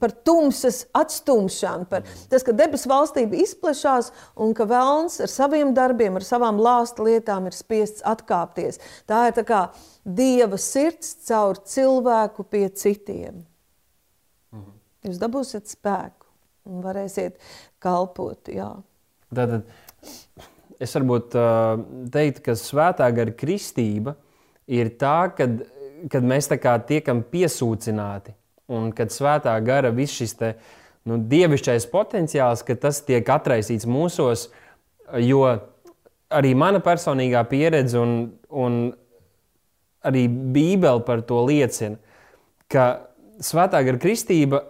par tumsas atstumšanu, par tas, ka debesu valstība izplešās un ka vēlns ar saviem darbiem, ar savām lāsta lietām ir spiests atkāpties. Tā ir tā kā Dieva sirds caur cilvēku pie citiem. Jūs dabūsiet spēku un varēsiet kalpot. Jā. Tātad es varbūt teiktu, ka svētā gara kristība ir tā, kad, kad mēs tā kā tiekam piesūcināti un kad svētā gara viss šis te, nu, dievišķais potenciāls, ka tas tiek atraisīts mūsos, jo arī mana personīgā pieredze un, un arī Bībele par to liecina, ka svētā gara kristība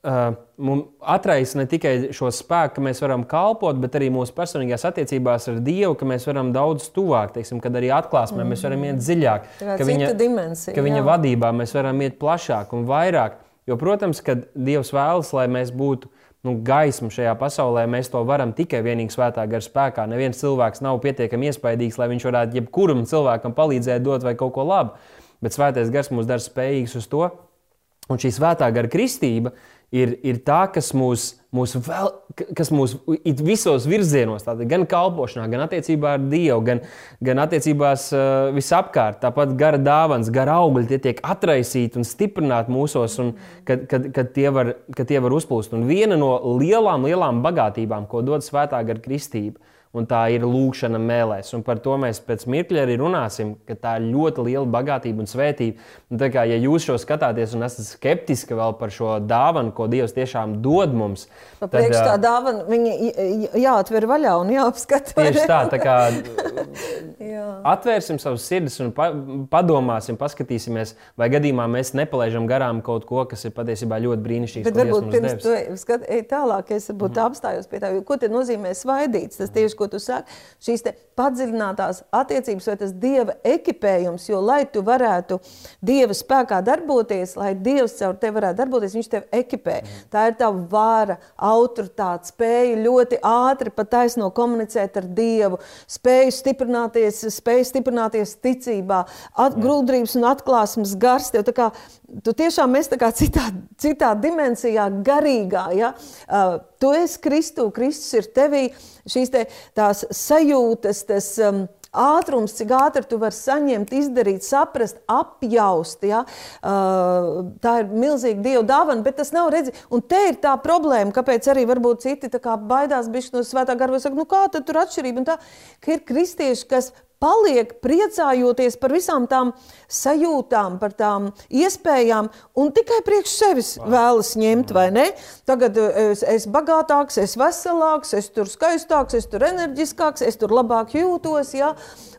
mums atraisa ne tikai šo spēku, ka mēs varam kalpot, bet arī mūsu personīgās attiecībās ar Dievu, ka mēs varam daudz tuvāk, teiksim, kad arī atklāsmē mm. mēs varam iet dziļāk, ka viņa, dimensija, ka viņa vadībā mēs varam iet plašāk un vairāk. Jo, protams, ka Dievs vēlas, lai mēs būtu nu, gaisma šajā pasaulē, mēs to varam tikai vienīgi svētā gara spēkā. Neviens cilvēks nav pietiekami iespaidīgs, lai viņš varētu jebkuram cilvēkam palīdzēt, dot vai kaut ko labu. Bet svētais gars mūs dara spējīgus uz to. Un šī svētā gara kristība ir, ir tā, kas mūs, mūs, vēl, kas mūs visos virzienos, tātad, gan kalpošanā, gan attiecībā ar Dievu, gan, gan attiecībās uh, visapkārt. Tāpat gara dāvāns, gara augļi tie tiek atraisīti un stiprināti mūsos, un, kad, kad, kad, tie var, kad tie var uzplūst. Un viena no lielām, lielām bagātībām, ko dod svētā gara kristība, un tā ir lūkšana mēlēs. Un par to mēs pēc mirkļa arī runāsim, ka tā ir ļoti liela bagātība un svētība. Un tā kā ja jūs šo skatāties un esat skeptiski vēl par šo dāvanu, ko Dievs tiešām dod mums, tad priekš tā dāvana jāatver vaļā un jāapskata. Tieši tā, tā kā atvērsim savus sirdis un pa, padomāsim, paskatīsimies, vai gadījumā mēs nepalaižam garām kaut ko, kas ir patiesībā ļoti brīnišķīgs. Bet varbūt pirms tam skat, tālāk, es varbūt mm. apstājos pie tā, ko nozīmē svaidīts. Tas tieši ko tu saki, šīs padziļinātās attiecības vai tas dieva ekipējums, jo lai tu varētu dieva spēkā darboties, lai dievs caur tevi varētu darboties, viņš tevi ekipē. Tā ir tā vara, autoritāte, spēja ļoti ātri pat taisno komunicēt ar dievu, spēju stiprināties, spēju stiprināties ticībā, at, grūdrības un atklāsmes gars. Tev, kā, tu tiešām esi citā, citā dimensijā, garīgā. Ja? Uh, tu esi Kristu, Kristus ir tevī. Šīs te, sajūtas, tas um, ātrums, cik ātri tu vari saņemt, izdarīt, saprast, apjaust. Ja? Uh, tā ir milzīga dieva dāvana, bet tas nav redzams. Un te ir tā problēma, kāpēc arī varbūt citi baidās no svētā gara. Saka, nu kā tad tur atšķirība? Tā, ka ir kristieši, kas paliek priecājoties par visām tām sajūtām, par tām iespējām, un tikai priekš sevis vēlas ņemt, vai ne? Tagad eh, es esmu bagātāks, es esmu veselāks, es tur skaistāks, es tur enerģiskāks, es tur labāk jūtos, ja?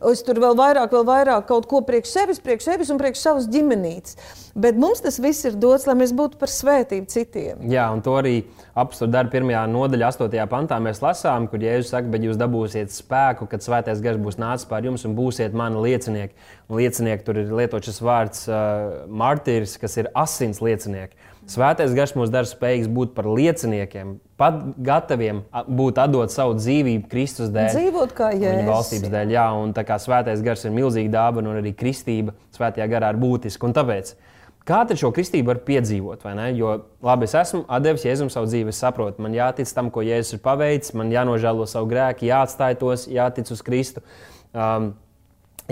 es tur vēl vairāk, vēl vairāk kaut ko priekš sevis, priekš sevis un priekš savas ģimenītes. Bet mums tas viss ir dots, lai mēs būtu par svētību citiem. Jā, un to arī apstākļu darba pirmajā nodaļā, 8. pantā mēs lasām, kur Jēzus saka, bet jūs dabūsiet spēku, kad svētais gars būs nācis pār jums un būsiet mani liecinieki. Un liecinieki tur ir lietots šis vārds uh, martīrs, kas ir asins liecinieki. Svētais gars mūs dara spējīgus būt par lieciniekiem, pat gataviem būt atdot savu dzīvību Kristus dēļ. Dzīvot kā jēzus. Viņa valstības dēļ, jā, un tā kā svētais gars ir milzīga dāvana un arī kristība svētajā garā ir būtiska. Un tāpēc Kā tad šo kristību var piedzīvot? Jo labi, es esmu devis Jēzum savu dzīvi, es saprotu, man jātic tam, ko Jēzus ir paveicis, man jānožēlo savu grēku, jāatstāj tos, jātic uz Kristu. Um,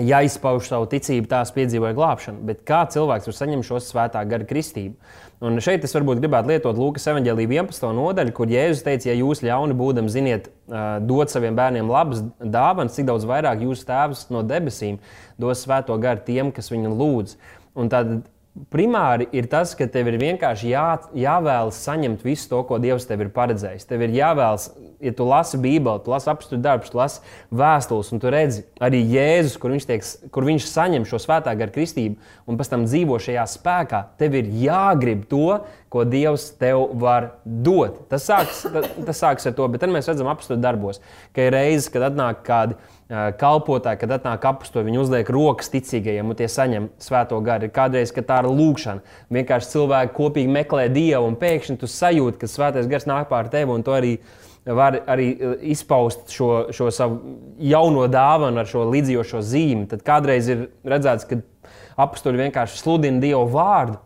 jāizpauž savu ticību, tās piedzīvoja glābšanu. Bet kā cilvēks var saņemt šo svētā gara kristību? Un šeit es varbūt gribētu lietot Lūkas evanģēlīju 11. nodaļu, kur Jēzus teica, ja jūs ļauni būdami ziniet, dot saviem bērniem labas dāvanas, cik daudz vairāk jūsu tēvs no debesīm dos svēto garu tiem, kas viņu lūdz. Un tad primāri ir tas, ka tev ir vienkārši jā, jāvēlas saņemt visu to, ko Dievs tev ir paredzējis. Tev ir jāvēlas, ja tu lasi Bībeli, tu lasi apstākļu darbus, tu lasi vēstules, un tu redzi arī Jēzus, kur viņš, tiek, kur viņš saņem šo svētā garu kristību un pēc tam dzīvo šajā spēkā. Tev ir jāgrib to, ko Dievs tev var dot. Tas sāks, tas, tas sāks ar to, bet tad mēs redzam apstākļu darbos, ka ir reizes, kad atnāk kādi kalpotāji, kad atnāk apakstoši, viņi uzliek rokas ticīgajiem un tie saņem svēto garu. Ir kādreiz, tā ir lūkšana. Vienkārši cilvēki kopīgi meklē Dievu un pēkšņi tu sajūti, ka svētais gars nāk pār tevi un to arī. Var arī izpaust šo, šo savu jauno dāvanu ar šo līdzījošo zīmi. Tad kādreiz ir redzēts, ka apstuļi vienkārši sludina Dievu vārdu,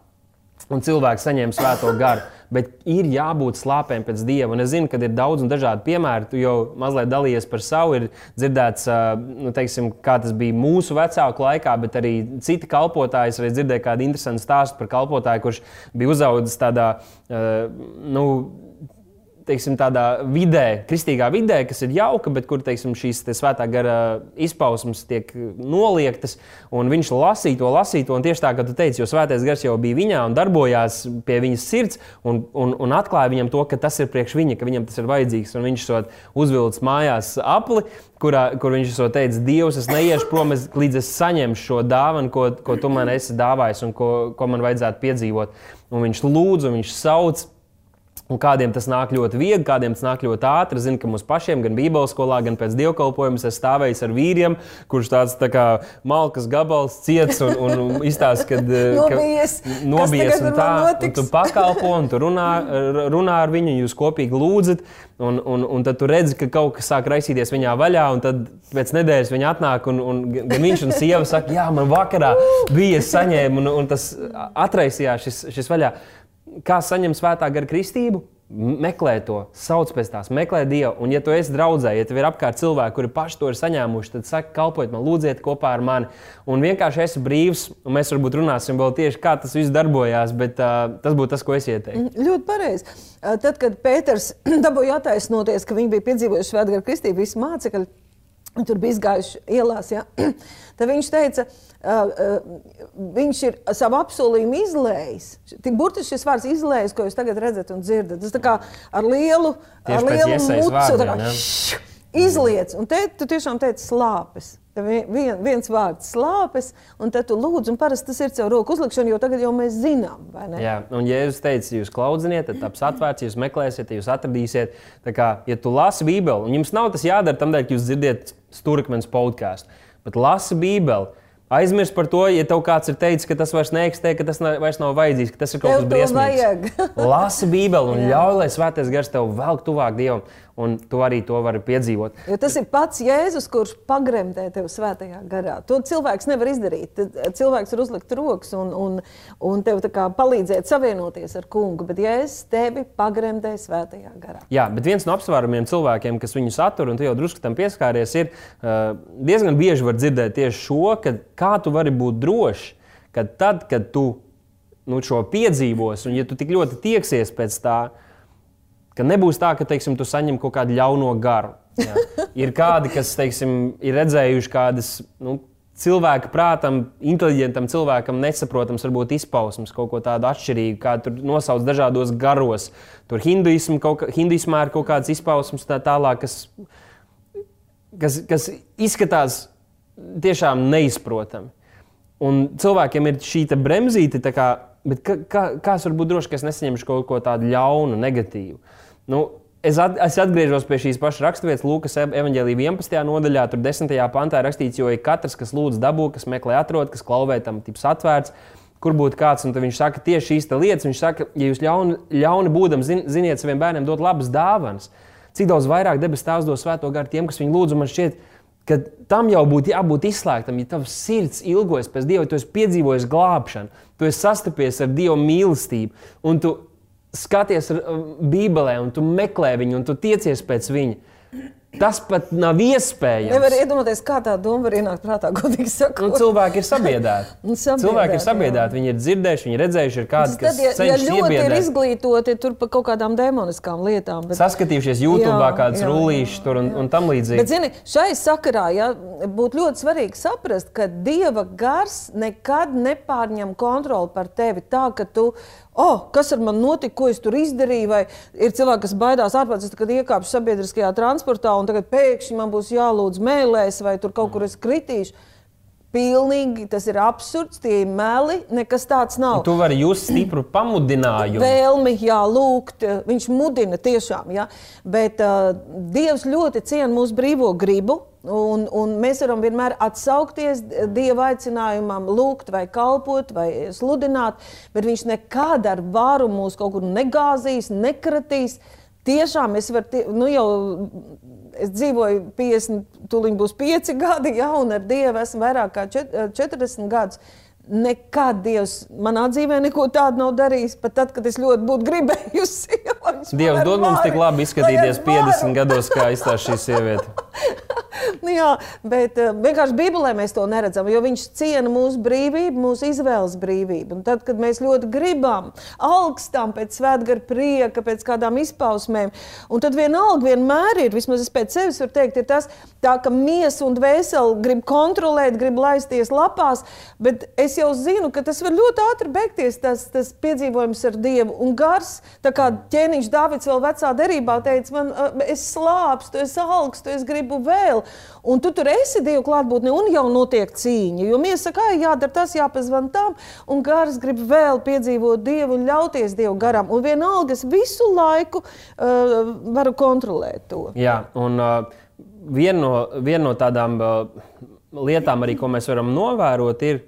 un cilvēks saņem svēto garu bet ir jābūt slāpēm pēc dieva. Un es zinu, ka ir daudz un dažādi piemēri. Tu jau mazliet dalījies par savu, ir dzirdēts, nu, teiksim, kā tas bija mūsu vecāku laikā, bet arī citi kalpotāji. Es dzirdēju kādu interesantu stāstu par kalpotāju, kurš bija uzaugusi tādā. Nu, teiksim, tādā vidē, kristīgā vidē, kas ir jauka, bet kur teiksim, šīs te svētā gara izpausmes tiek noliektas. Viņš lasīja to, lasīja to, un tieši tā, kā tu teici, jo svētais gars jau bija viņā un darbojās pie viņas sirds, un, un, un atklāja viņam to, ka tas ir priekš viņa, ka viņam tas ir vajadzīgs. Un viņš to uzvilcis mājās apli, kurā, kur viņš to teica, Dievs, es neiešu prom, es, līdz es saņemšu šo dāvanu, ko, ko tu man esi dāvājis un ko, ko man vajadzētu piedzīvot. Un viņš lūdz, un viņš sauc. Un kādiem tas nāk ļoti viegli, kādiem tas nāk ļoti ātri. Zinu, ka mums pašiem, gan Bībeles skolā, gan pēc dievkalpojuma, es stāvēju ar vīriem, kurš tāds tā kā malkas gabals ciets un, un, izstāsta, kad nobijies, nobijies un tā, un tu pakalpo un tu runā, runā ar viņu, jūs kopīgi lūdzat. Un, un, un tad tu redzi, ka kaut kas sāk raisīties viņā vaļā, un tad pēc nedēļas viņa atnāk, un, un gan viņš un sieva saka, jā, man vakarā bija saņēma, un, un tas atraisījās šis, šis vaļā kā saņemt svētā gara kristību? Meklē to, sauc pēc tās, meklē Dievu. Un, ja tu esi draudzē, ja tev ir apkārt cilvēki, kuri paši to ir saņēmuši, tad saki, kalpojiet man, lūdziet kopā ar mani. Un vienkārši esi brīvs, un mēs varbūt runāsim vēl tieši, kā tas viss darbojās, bet uh, tas būtu tas, ko es ieteiktu. Mm, ļoti pareizi. Tad, kad Pēters dabūja attaisnoties, ka viņi bija piedzīvojuši svētā gara kristību, visi mācekļi tur bija izgājuši ielās, ja? tad viņš teica, ka viņš ir savu apsolījumu izlējis. Tik burtiski šis vārds izlējis, ko jūs tagad redzat un dzirdat. Tas kā ar lielu, Tieši ar lielu mucu izliec. Un te tu tiešām teici slāpes. Vien, viens vārds slāpes, un tad tu lūdzu, un parasti tas ir caur roku uzlikšanu, jo tagad jau mēs zinām, vai ne? Jā, un Jēzus teica, jūs klaudziniet, tad taps atvērts, jūs meklēsiet, jūs atradīsiet. Tā kā, ja tu lasi Bībeli, un jums nav tas jādara tam dēļ, ka jūs dzirdiet stūrkmeņa podkāstu, bet lasi Bībeli. Aizmirst par to, ja tev kāds ir teicis, ka tas vairs neeksistē, ka tas vairs nav vajadzīgs, ka tas ir kaut kas briesmīgs. Lasi Bībeli un ļauj, lai Svētais Gars tev velk tuvāk Dievam un tu arī to vari piedzīvot. Jo tas ir pats Jēzus, kurš pagremdē tevi svētajā garā. To cilvēks nevar izdarīt. Tad cilvēks var uzlikt rokas un, un, un tev palīdzēt savienoties ar kungu, bet Jēzus tevi pagremdē svētajā garā. Jā, bet viens no apsvērumiem cilvēkiem, kas viņu satur, un tu jau drusku tam pieskāries, ir uh, diezgan bieži var dzirdēt tieši šo, ka kā tu vari būt drošs, ka tad, kad tu nu, šo piedzīvos, un ja tu tik ļoti tieksies pēc tā, Ka nebūs tā, ka teiksim, tu saņem kaut kādu ļauno garu. Ja? Ir kādi, kas teiksim, ir redzējuši kādas nu, cilvēka prātam, inteliģentam cilvēkam nesaprotams, varbūt izpausmes, kaut ko tādu atšķirīgu, kā tur nosauc dažādos garos. Tur hinduismu, kaut, hinduismā ir kaut kādas izpausmes tā tālāk, kas, kas, kas izskatās tiešām neizprotami. Un cilvēkiem ir šī bremzīte, kā, bet kā, kā, kā es varu būt drošs, ka es nesaņemšu kaut ko tādu ļaunu, negatīvu? Nu, Es, at, es atgriežos pie šīs pašas raksturvietas, Lūkas evanģēlīja 11. nodaļā, tur 10. pantā rakstīts, jo ir katrs, kas lūdz dabū, kas meklē atrod, kas klauvē tam tips atvērts, kur būtu kāds, un viņš saka tieši šīs lietas. Viņš saka, ja jūs ļauni, ļauni būdam, zin, ziniet saviem bērniem dot labas dāvanas, cik daudz vairāk debes tēvs dos svēto garu tiem, kas viņu lūdz, man šķiet, ka tam jau būtu jābūt izslēgtam, ja tavs sirds ilgojas pēc Dieva, tu esi piedzīvojis glābšanu, tu esi sastapies ar Dieva mīlestību, un tu skaties Bībelē, un tu meklē viņu, un tu tiecies pēc viņa. Tas pat nav iespējams. Nevar iedomāties, kā tā doma var ienākt prātā, godīgi sakot. Nu, cilvēki ir sabiedēti. cilvēki ir sabiedēti, viņi ir dzirdējuši, viņi ir redzējuši, ir kādi, kas tad, ja, ja ļoti iebiedēt. ir izglītoti tur par kaut kādām demoniskām lietām. Bet... Saskatījušies YouTube, jā, kādas rullīšas tur un, un tam līdzīgi. Bet, zini, šai sakarā ja, būtu ļoti svarīgi saprast, ka Dieva gars nekad nepārņem kontroli par tevi tā, ka tu oh, kas ar mani notika, ko es tur izdarīju. Vai ir cilvēki, kas baidās ārpus, kad iekāpšu sabiedriskajā transportā, un tagad pēkšņi man būs jālūdz mēlēs, vai tur kaut kur es kritīšu. Pilnīgi tas ir absurds, tie ir meli, nekas tāds nav. Tu vari just stipru pamudinājumu. Vēlmi, jā, lūgt, viņš mudina tiešām, jā. Bet uh, Dievs ļoti ciena mūsu brīvo gribu. Un, un mēs varam vienmēr atsaukties Dieva aicinājumam, lūgt, vai kalpot, vai sludināt, bet Viņš nekad ar varu mūs kaut kur negāzīs, nekratīs. Tiešām es varu, nu jau es dzīvoju 50, tūlīt būs 5 gadi, ja, un ar Dievu esmu vairāk kā 40 gadus. Nekad Dievs manā dzīvē neko tādu nav darījis, pat tad, kad es ļoti būtu gribējusi. Dievs dod mums tik labi izskatīties 50 gados, kā izstāsta šī sieviete. nu, jā, bet uh, vienkārši Bībelē mēs to neredzam, jo viņš ciena mūsu brīvību, mūsu izvēles brīvību. Un tad, kad mēs ļoti gribam, augstām pēc svētgara prieka, pēc kādām izpausmēm, un tad vienalga vienmēr ir, vismaz es pēc sevis varu teikt, ir tas, tā, ka miesa un dvēseli grib kontrolēt, grib laisties lapās, bet es jau zinu, ka tas var ļoti ātri beigties, tas, tas piedzīvojums ar Dievu. Un gars, tā kā ķēniņš Dāvids vēl vecā derībā teica, man es slāpstu, es augstu, es gribu vēl. Un tu tur esi Dieva klātbūtne, un jau notiek cīņa. Jo mēs sakām, jādara tas, jāpazvan tam, un gars grib vēl piedzīvot Dievu un ļauties Dievu garam. Un vienalga es visu laiku uh, varu kontrolēt to. Jā, un uh, viena no, vien no tādām uh, lietām, arī, ko mēs varam novērot, ir,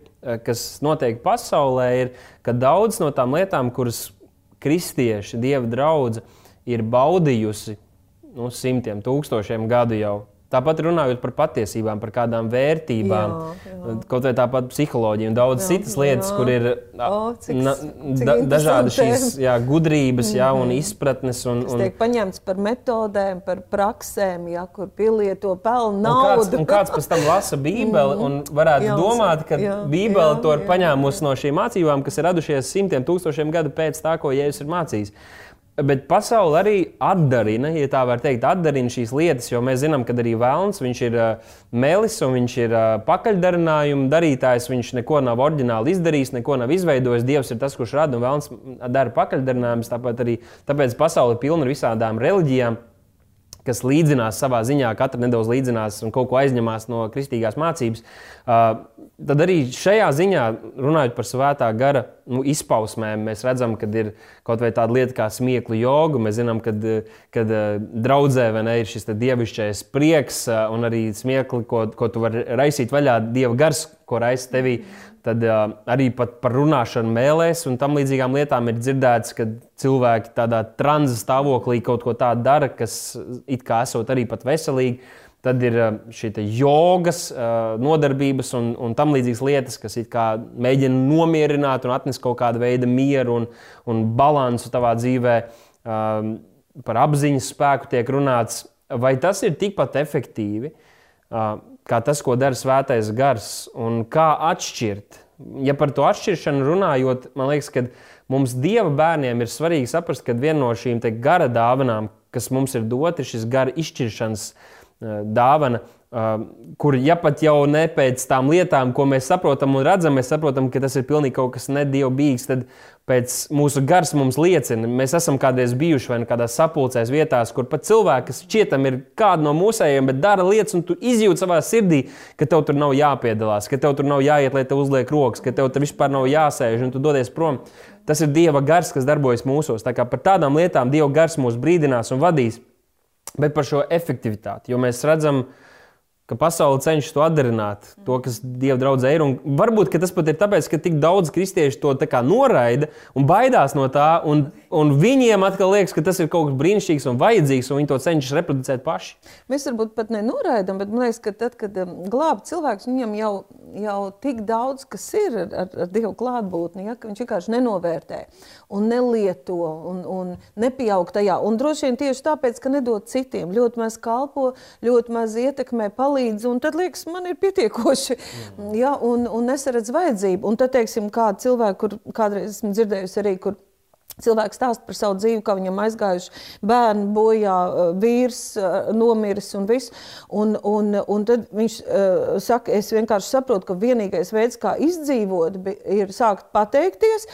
kas notiek pasaulē, ir, ka daudz no tām lietām, kuras kristieši, Dieva draugi, ir baudījusi nu, simtiem, tūkstošiem gadu jau Tāpat runājot par patiesībām, par kādām vērtībām, jā, jā. kaut vai tāpat psiholoģija un daudz jā, citas lietas, jā. kur ir o, cik, na, da, dažādi šīs jā, gudrības jā, un mhm. izpratnes. Un, un... Tas tiek paņemts par metodēm, par praksēm, jā, kur pielieto pelnu naudu. Un kāds, un kāds pēc tam lasa Bībeli un varētu jā, domāt, ka jā, Bībele jā, to ir paņēmusi no šīm mācībām, kas ir radušies simtiem tūkstošiem gadu pēc tā, ko Jēzus ir mācījis. Bet pasaule arī atdarina, ja tā var teikt, atdarina šīs lietas, jo mēs zinām, ka arī Vēlns ir uh, melis un viņš ir uh, pakaļdarinājuma darītājs. Viņš neko nav oriģināli izdarījis, neko nav izveidojis. Dievs ir tas, kurš rada un Vēlns dara pakaļdarinājumus. Tāpat arī tāpēc pasaule ir pilna ar visādām reliģijām kas līdzinās savā ziņā, katra nedaudz līdzinās un kaut ko aizņemās no kristīgās mācības. Tad arī šajā ziņā, runājot par svētā gara nu, izpausmēm, mēs redzam, ka ir kaut vai tāda lieta kā smieklu joga. Mēs zinām, ka draudzē ne, ir šis dievišķais prieks un arī smiekli, ko, ko tu vari raisīt vaļā, dieva gars, ko raisa tevī. Tad uh, arī par runāšanu mēlēs un tam līdzīgām lietām ir dzirdēts, ka cilvēki tādā tranza stāvoklī kaut ko tādu dara, kas it kā esot arī pat veselīgi. Tad ir šī jogas uh, nodarbības un, un tam līdzīgas lietas, kas mēģina nomierināt un atnest kaut kādu veidu mieru un, un balansu tavā dzīvē. Um, par apziņas spēku tiek runāts, vai tas ir tikpat efektīvi. Uh, kā tas, ko dara svētais gars, un kā atšķirt. Ja par to atšķiršanu runājot, man liekas, ka mums dieva bērniem ir svarīgi saprast, ka viena no šīm gara dāvanām, kas mums ir dota, ir šis gara izšķiršanas uh, dāvana. Uh, kur ja pat jau ne pēc tām lietām, ko mēs saprotam un redzam, mēs saprotam, ka tas ir pilnīgi kaut kas nedievbijīgs, tad pēc mūsu gars mums liecina, mēs esam kādreiz bijuši vai nu kādās sapulcēs vietās, kur pat cilvēki, kas šķietam ir kādi no mūsējiem, bet dara lietas, un tu izjūti savā sirdī, ka tev tur nav jāpiedalās, ka tev tur nav jāiet, lai tev uzliek rokas, ka tev tur vispār nav jāsēž un tu dodies prom. Tas ir Dieva gars, kas darbojas mūsos. Tā kā par tādām lietām Dieva gars mūs brīdinās un vadīs, bet par šo efektivitāti, jo mēs redzam, ka ka pasaule cenšas to atdarināt, to, kas Dieva draudzē ir. Un varbūt tas pat ir tāpēc, ka tik daudz kristiešu to noraida un baidās no tā, un, un viņiem atkal liekas, ka tas ir kaut kas brīnišķīgs un vajadzīgs, un viņi to cenšas reproducēt paši. Mēs varbūt pat nenoraidām, bet man liekas, ka tad, kad um, glābt cilvēks, viņam jau, jau tik daudz, kas ir ar, ar, Dievu klātbūtni, ja, ka viņš vienkārši nenovērtē un nelieto un, un nepieaug tajā. Un droši vien tieši tāpēc, ka nedod citiem, ļoti maz kalpo, ļoti maz ietekmē, palīdz palīdz, un tad liekas, man ir pietiekoši, mm. ja, un, un nesaredz vajadzību. Un tad, teiksim, kādi cilvēki, kur kādreiz esmu dzirdējusi arī, kur Cilvēks stāsta par savu dzīvi, kā viņam aizgājuši bērni, bojā, vīrs, nomiris un viss. Un, un, un tad viņš uh, saka, es vienkārši saprotu, ka vienīgais veids, kā izdzīvot, ir sākt pateikties,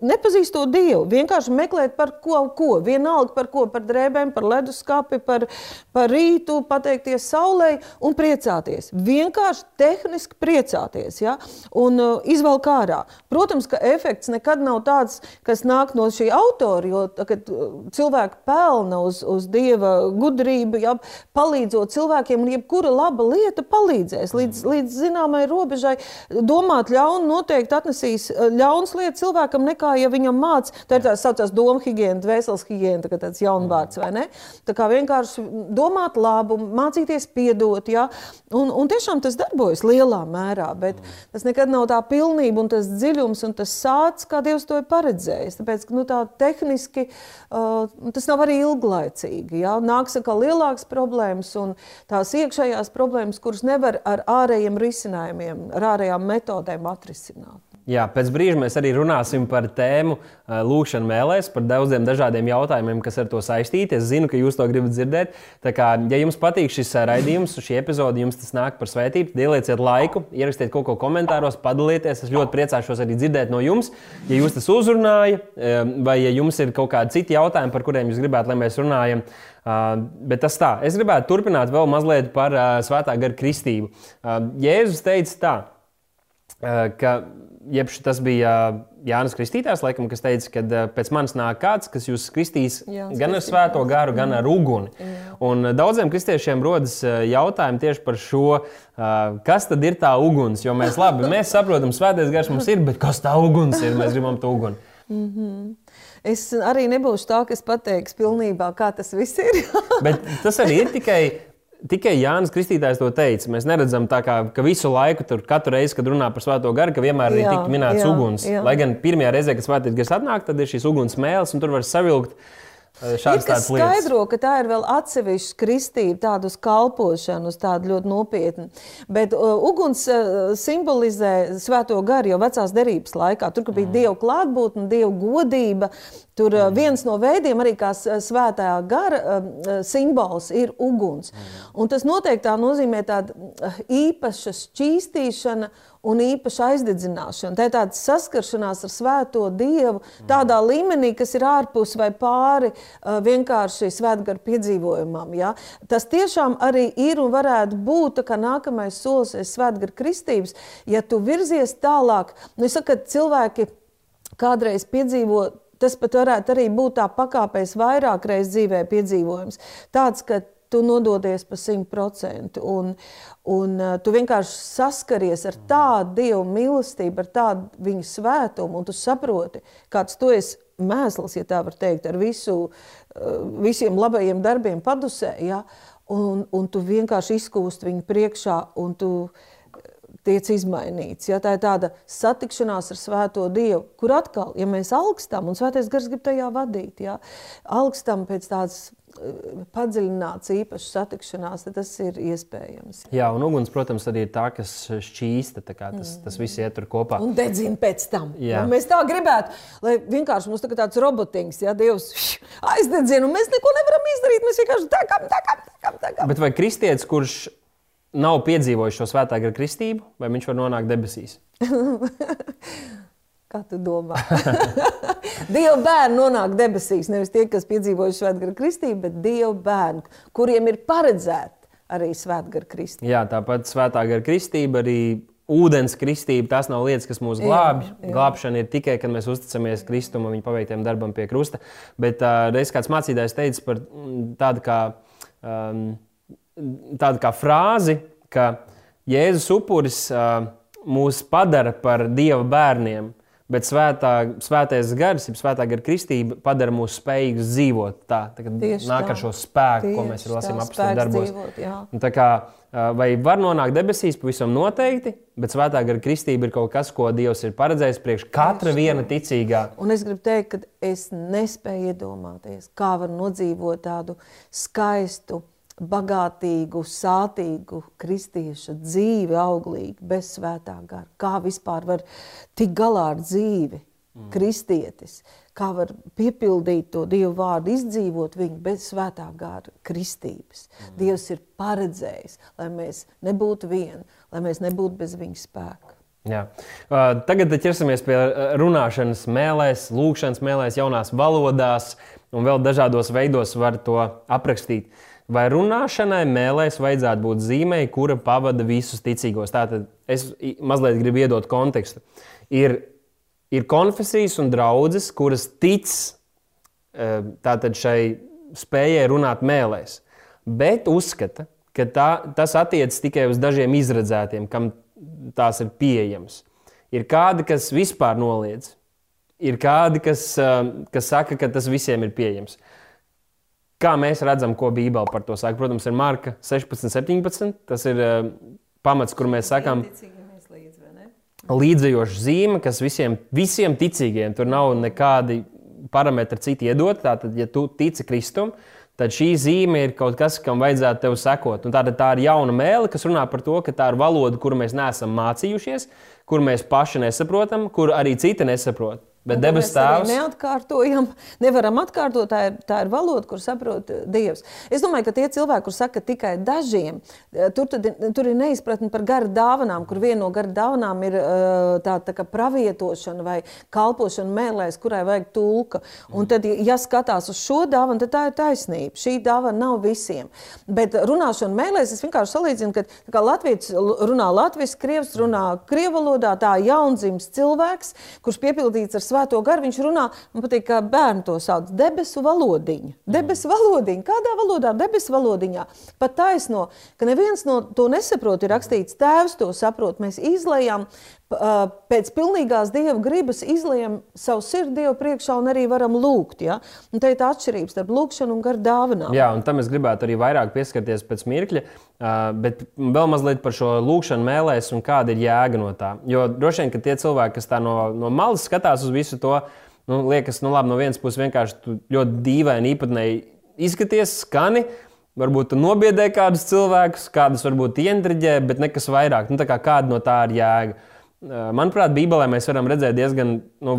nepazīstot Dievu, vienkārši meklēt par ko, ko vienalga par ko, par drēbēm, par leduskapi, par, par rītu, pateikties saulē un priecāties. Vienkārši tehniski priecāties ja? un uh, izvelk ārā. Protams, ka efekts nekad nav tāds, kas nāk no šī autora, jo kad cilvēki pelna uz, uz dieva gudrību, ja, palīdzot cilvēkiem, un jebkura laba lieta palīdzēs līdz, līdz zināmai robežai. Domāt ļaunu noteikti atnesīs ļaunas lietas cilvēkam, nekā ja viņam māc. Tā ir tā saucās doma higiēna, dvēseles higiēna, tā tāds jaunvārds, vai ne? Tā kā vienkārši domāt labu, mācīties piedot, ja, un, un tiešām tas darbojas lielā mērā, bet tas nekad nav tā pilnība un tas dziļums un tas sācis, kā Dievs to ir paredzējis. Tāpēc, nu, tā tehniski uh, tas nav arī ilglaicīgi. Ja? Nāks atkal lielākas problēmas un tās iekšējās problēmas, kuras nevar ar ārējiem risinājumiem, ar ārējām metodēm atrisināt. Jā, pēc brīža mēs arī runāsim par tēmu lūkšanu mēlēs, par daudziem dažādiem jautājumiem, kas ar to saistīti. Es zinu, ka jūs to gribat dzirdēt. Tā kā, ja jums patīk šis raidījums, šī epizode, jums tas nāk par svētību, ielieciet laiku, ierakstiet kaut ko komentāros, padalieties. Es ļoti priecāšos arī dzirdēt no jums, ja jūs tas uzrunāja, vai ja jums ir kaut kādi citi jautājumi, par kuriem jūs gribētu, lai mēs runājam. Uh, bet tas tā, es gribētu turpināt vēl mazliet par uh, svētā gara kristību. Uh, Jēzus teica tā, uh, ka jeb tas bija Jānis Kristītājs, laikam, kas teica, ka pēc manis nāk kāds, kas jūs kristīs Jānis gan ar svēto garu, gan ar uguni. Jā. Un daudziem kristiešiem rodas jautājumi tieši par šo, kas tad ir tā uguns. Jo mēs labi mēs saprotam, svētais gars mums ir, bet kas tā uguns ir? Mēs gribam to uguni. Mm -hmm. Es arī nebūšu tā, kas pateiks pilnībā, kā tas viss ir. bet tas arī ir tikai Tikai Jānis Kristītājs to teica. Mēs neredzam, kā, ka visu laiku, tur, katru reizi, kad runā par svēto garu, ka vienmēr ir tik minēts jā, uguns. Jā. Lai gan pirmajā reizē, kad svētais gars atnāk, tad ir šīs uguns mēls, un tur var savilkt Šāds ir kas skaidro, ka tā ir vēl atsevišķa kristība, tāda uz kalpošanu, uz tādu ļoti nopietnu. Bet uh, uguns uh, simbolizē svēto garu jau vecās derības laikā. Tur, kur bija mm. dieva klātbūtne, dieva godība, tur uh, viens no veidiem arī kā svētā gara uh, simbols ir uguns. Mm. Un tas noteikti nozīmē tādu uh, īpašu šķīstīšanu un īpaša aizdedzināšana. Tā ir tāda saskaršanās ar Svēto Dievu, tādā līmenī, kas ir ārpus vai pāri vienkārši svētgara piedzīvojumam. Ja? Tas tiešām arī ir un varētu būt nākamais solis svētgara kristības, ja tu virzies tālāk. Nu, es saku, cilvēki kādreiz piedzīvo tas pat varētu arī būt tā pakāpēs vairāk reizes dzīvē piedzīvojums. Tāds, ka tu nododies pa simt procentu. Un, un uh, tu vienkārši saskaries ar tādu dievu mīlestību, ar tādu viņa svētumu, un tu saproti, kāds tu esi mēsls, ja tā var teikt, ar visu, uh, visiem labajiem darbiem padusē. Ja? Un, un tu vienkārši izkūst viņu priekšā, tu tiec izmainīts. Ja? Tā ir tāda satikšanās ar Svēto Dievu, kur atkal, ja mēs augstam, un Svētais Gars grib tajā vadīt, ja? augstam pēc tādas padziļināts, īpašs satikšanās, tad tas ir iespējams. Jā, un uguns, protams, arī ir tā, kas šķīsta. Tā tas, mm. tas viss iet tur kopā. Un dedzina pēc tam. Jā. Un mēs tā gribētu, lai vienkārši mums tā tāds robotiņš, ja Dievs aizdedzina, un mēs neko nevaram izdarīt. Mēs vienkārši takam, takam, takam. takam. Bet vai kristietis, kurš nav piedzīvojis šo svētā gara kristību, vai viņš var nonākt debesīs? Kā tu domā? Dieva bērni nonāk debesīs. Nevis tie, kas piedzīvojuši svētgara kristību, bet Dieva bērni, kuriem ir paredzēta arī svētgara kristība. Jā, tāpat svētā gara kristība arī. Ūdens kristība, tās nav lietas, kas mūs glābj. Glābšana ir tikai, kad mēs uzticamies Kristum un viņa paveiktiem darbam pie krusta. Bet uh, reiz kāds mācītājs teica par tādu kā, um, tādu kā frāzi, ka Jēzus upuris uh, mūs padara par Dieva bērniem. Bet svētā, svētais gars, ja svētā gara kristība padara mūs spējīgus dzīvot tā, tā nāk ar šo spēku, Tieši ko mēs lasām apstākļu darbos. Dzīvot, tā kā, vai var nonākt debesīs, pavisam noteikti, bet svētā gara kristība ir kaut kas, ko Dievs ir paredzējis priekš katra Tieši viena ticīgā. Un es gribu teikt, ka es nespēju iedomāties, kā var nodzīvot tādu skaistu, bagātīgu, sātīgu kristieša dzīvi, auglīgu, bez svētā gara. Kā vispār var tikt galā ar dzīvi, mm. kristietis, kā var piepildīt to Dievu vārdu, izdzīvot viņu bez svētā gara kristības. Mm. Dievs ir paredzējis, lai mēs nebūtu vieni, lai mēs nebūtu bez viņa spēka. Jā. Uh, tagad ķersimies pie runāšanas mēlēs, lūkšanas mēlēs, jaunās valodās un vēl dažādos veidos var to aprakstīt. Uh, Vai runāšanai mēlēs vajadzētu būt zīmei, kura pavada visus ticīgos? Tātad es mazliet gribu iedot kontekstu. Ir, ir konfesijas un draudzes, kuras tic tātad šai spējai runāt mēlēs, bet uzskata, ka tā, tas attiecas tikai uz dažiem izredzētiem, kam tās ir pieejamas. Ir kādi, kas vispār noliedz, ir kādi, kas, kas saka, ka tas visiem ir pieejams. Kā mēs redzam, ko Bībele par to saka? Protams, ir Marka 16, 17. Tas ir pamats, kur mēs sakām, līdzējoša zīme, kas visiem, visiem ticīgiem, tur nav nekādi parametri citi iedot. Tātad, ja tu tici Kristum, tad šī zīme ir kaut kas, kam vajadzētu tev sekot. Un tātad tā ir jauna mēlīte, kas runā par to, ka tā ir valoda, kuru mēs neesam mācījušies, kuru mēs paši nesaprotam, kuru arī citi nesaprot. Bet debes tēvs. Neatkārtojam, nevaram atkārtot. Tā ir, tā ir valoda, kur saprot eh, Dievs. Es domāju, ka tie cilvēki, kur saka tikai dažiem, eh, tur, tad, tur ir neizpratne par garu dāvanām, kur viena no garu dāvanām ir eh, tā, tā kā pravietošana vai kalpošana mēlēs, kurai vajag tulka. Un tad, ja skatās uz šo dāvanu, tad tā ir taisnība. Šī dāvana nav visiem. Bet runāšana mēlēs, es vienkārši salīdzinu, ka Latvijas runā latviešu, krievs runā krievu valodā, tā jaundzims cilvēks, kurš piepildīts ar svēto garu, viņš runā, man patīk, kā bērni to sauc, debesu valodiņa. Debesu valodiņa. Kādā valodā? Debesu valodiņā. Pat taisno, ka neviens no to nesaprot, ir rakstīts, tēvs to saprot. Mēs izlējām pēc pilnīgās dieva gribas izlējam savu sirdi Dievu priekšā un arī varam lūgt. Ja? Un te ir tā atšķirība starp lūgšanu un garu dāvanām. Jā, un tam es gribētu arī vairāk pieskarties pēc mirkļa, bet vēl mazliet par šo lūgšanu mēlēs un kāda ir jēga no tā. Jo droši vien, ka tie cilvēki, kas tā no, no malas skatās uz visu to, nu, liekas, nu labi, no vienas puses vienkārši ļoti dīvaini, īpatnēji izskaties, skani. Varbūt nobiedē kādus cilvēkus, kādus varbūt ientriģē, bet nekas vairāk. Nu, kā kāda no tā ir jēga? Manuprāt, Bībelē mēs varam redzēt diezgan nu,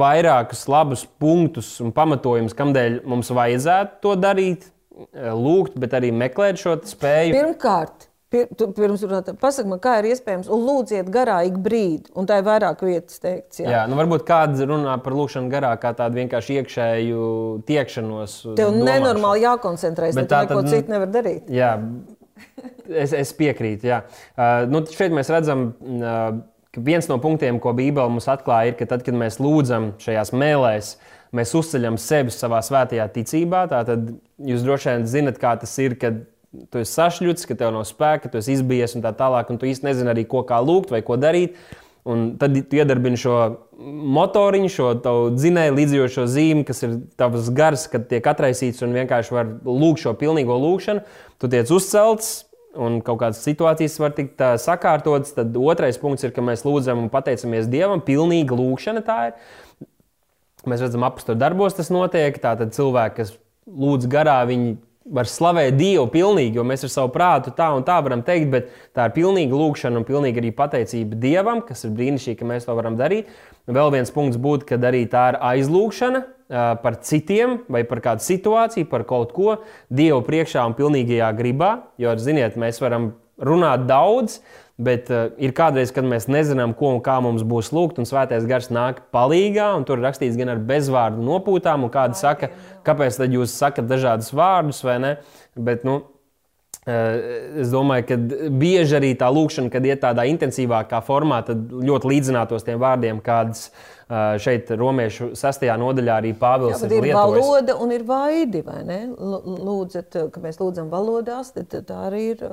vairākus labus punktus un pamatojumus, kādēļ mums vajadzētu to darīt, lūgt, bet arī meklēt šo spēju. Pirmkārt, Pirms runāt, pasakiet man, kā ir iespējams, un lūdziet garā ik brīdi, un tā ir vairāk vietas teikts. Jā, jā nu varbūt kāds runā par lūkšanu garā, kā tādu vienkārši iekšēju tiekšanos. Tev domāšanu. nenormāli jākoncentrējas, bet tā neko citu nevar darīt. Jā, Es, es piekrītu. Jā. Uh, nu, šeit mēs redzam, uh, ka viens no punktiem, ko Bībele mums atklāja, ir, ka tad, kad mēs lūdzam šajās mēlēs, mēs uzceļam sevi savā svētajā ticībā. Tad jūs droši vien zinat, kā tas ir, kad tu esi sašķelts, ka tev nav spēka, tu esi izbijies un tā tālāk, un tu īsti nezini arī, ko kā lūgt vai ko darīt. Un tad iedarbini šo motoriņu, šo dzinēju līdzjošo zīmi, kas ir tavs gars, kad tiek atraisīts un vienkārši var lūgt šo pilnīgo lūgšanu. Tu tiec uzcelts, un kaut kādas situācijas var tikt sakārtotas. Tad otrais punkts ir, ka mēs lūdzam un pateicamies Dievam. Pilnīga lūkšana tā ir. Mēs redzam, apstākļos darbos tas notiek. Tātad cilvēki, kas lūdz garā, viņi var slavēt Dievu pilnīgi, jo mēs ar savu prātu tā un tā varam teikt, bet tā ir pilnīga lūkšana un pilnīga arī pateicība Dievam, kas ir brīnišķīgi, ka mēs to varam darīt. Vēl viens punkts būtu, ka arī tā ir aizlūkšana par citiem vai par kādu situāciju, par kaut ko Dievu priekšā un pilnīgajā gribā, jo, ziniet, mēs varam runāt daudz, Bet uh, ir kādreiz, kad mēs nezinām, ko un kā mums būs lūgt, un svētais gars nāk palīdzīgā, un tur rakstīts gan ar bezvārdu nopūtām, un kādi saka, kāpēc tad jūs sakat dažādus vārdus vai ne. Bet, nu, uh, Es domāju, ka bieži arī tā lūkšana, kad iet tādā intensīvākā formā, tad ļoti līdzinātos tiem vārdiem, kādas uh, šeit, Romiešu sastajā nodaļā, arī Pāvils Jā, ir. Ir lietojis. valoda un ir vaidi, vai ne? Lūdzat, ka mēs lūdzam valodās, tad tā arī ir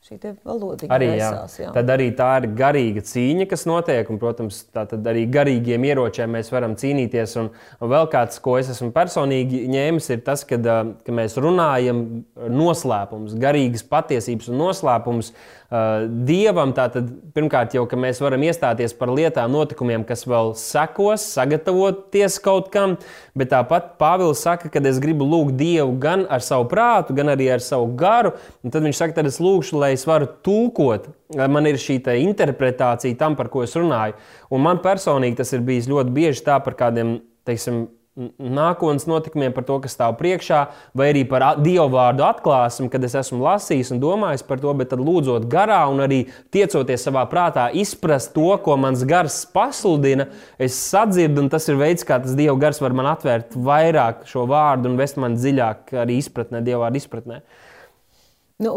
šī valoda arī raisās, jā. Jā. Tad arī tā ir garīga cīņa, kas notiek. Un, protams, tad arī garīgiem ieročiem mēs varam cīnīties. Un, un vēl kāds, ko es esmu personīgi ņēmis, ir tas, kad, ka mēs runājam noslēpumus, garīgas patiesības un noslēpumus dievam tātad pirmkārt jau, ka mēs varam iestāties par lietām, notikumiem, kas vēl sekos, sagatavoties kaut kam, bet tāpat Pāvils saka, ka es gribu lūgt Dievu gan ar savu prātu, gan arī ar savu garu, un tad viņš saka, tad es lūgšu, lai es varu tulkot, lai man ir šī interpretācija tam, par ko es runāju. Un man personīgi tas ir bijis ļoti bieži tā par kādiem, teiksim, nākotnes notikumiem, par to, kas stāv priekšā, vai arī par dievu vārdu atklāsmi, kad es esmu lasījis un domājis par to, bet tad lūdzot garā un arī tiecoties savā prātā, izprast to, ko mans gars pasludina, es sadzirdu, un tas ir veids, kā tas dievu gars var man atvērt vairāk šo vārdu un vest man dziļāk arī izpratnē, dievu vārdu izpratnē. Nu,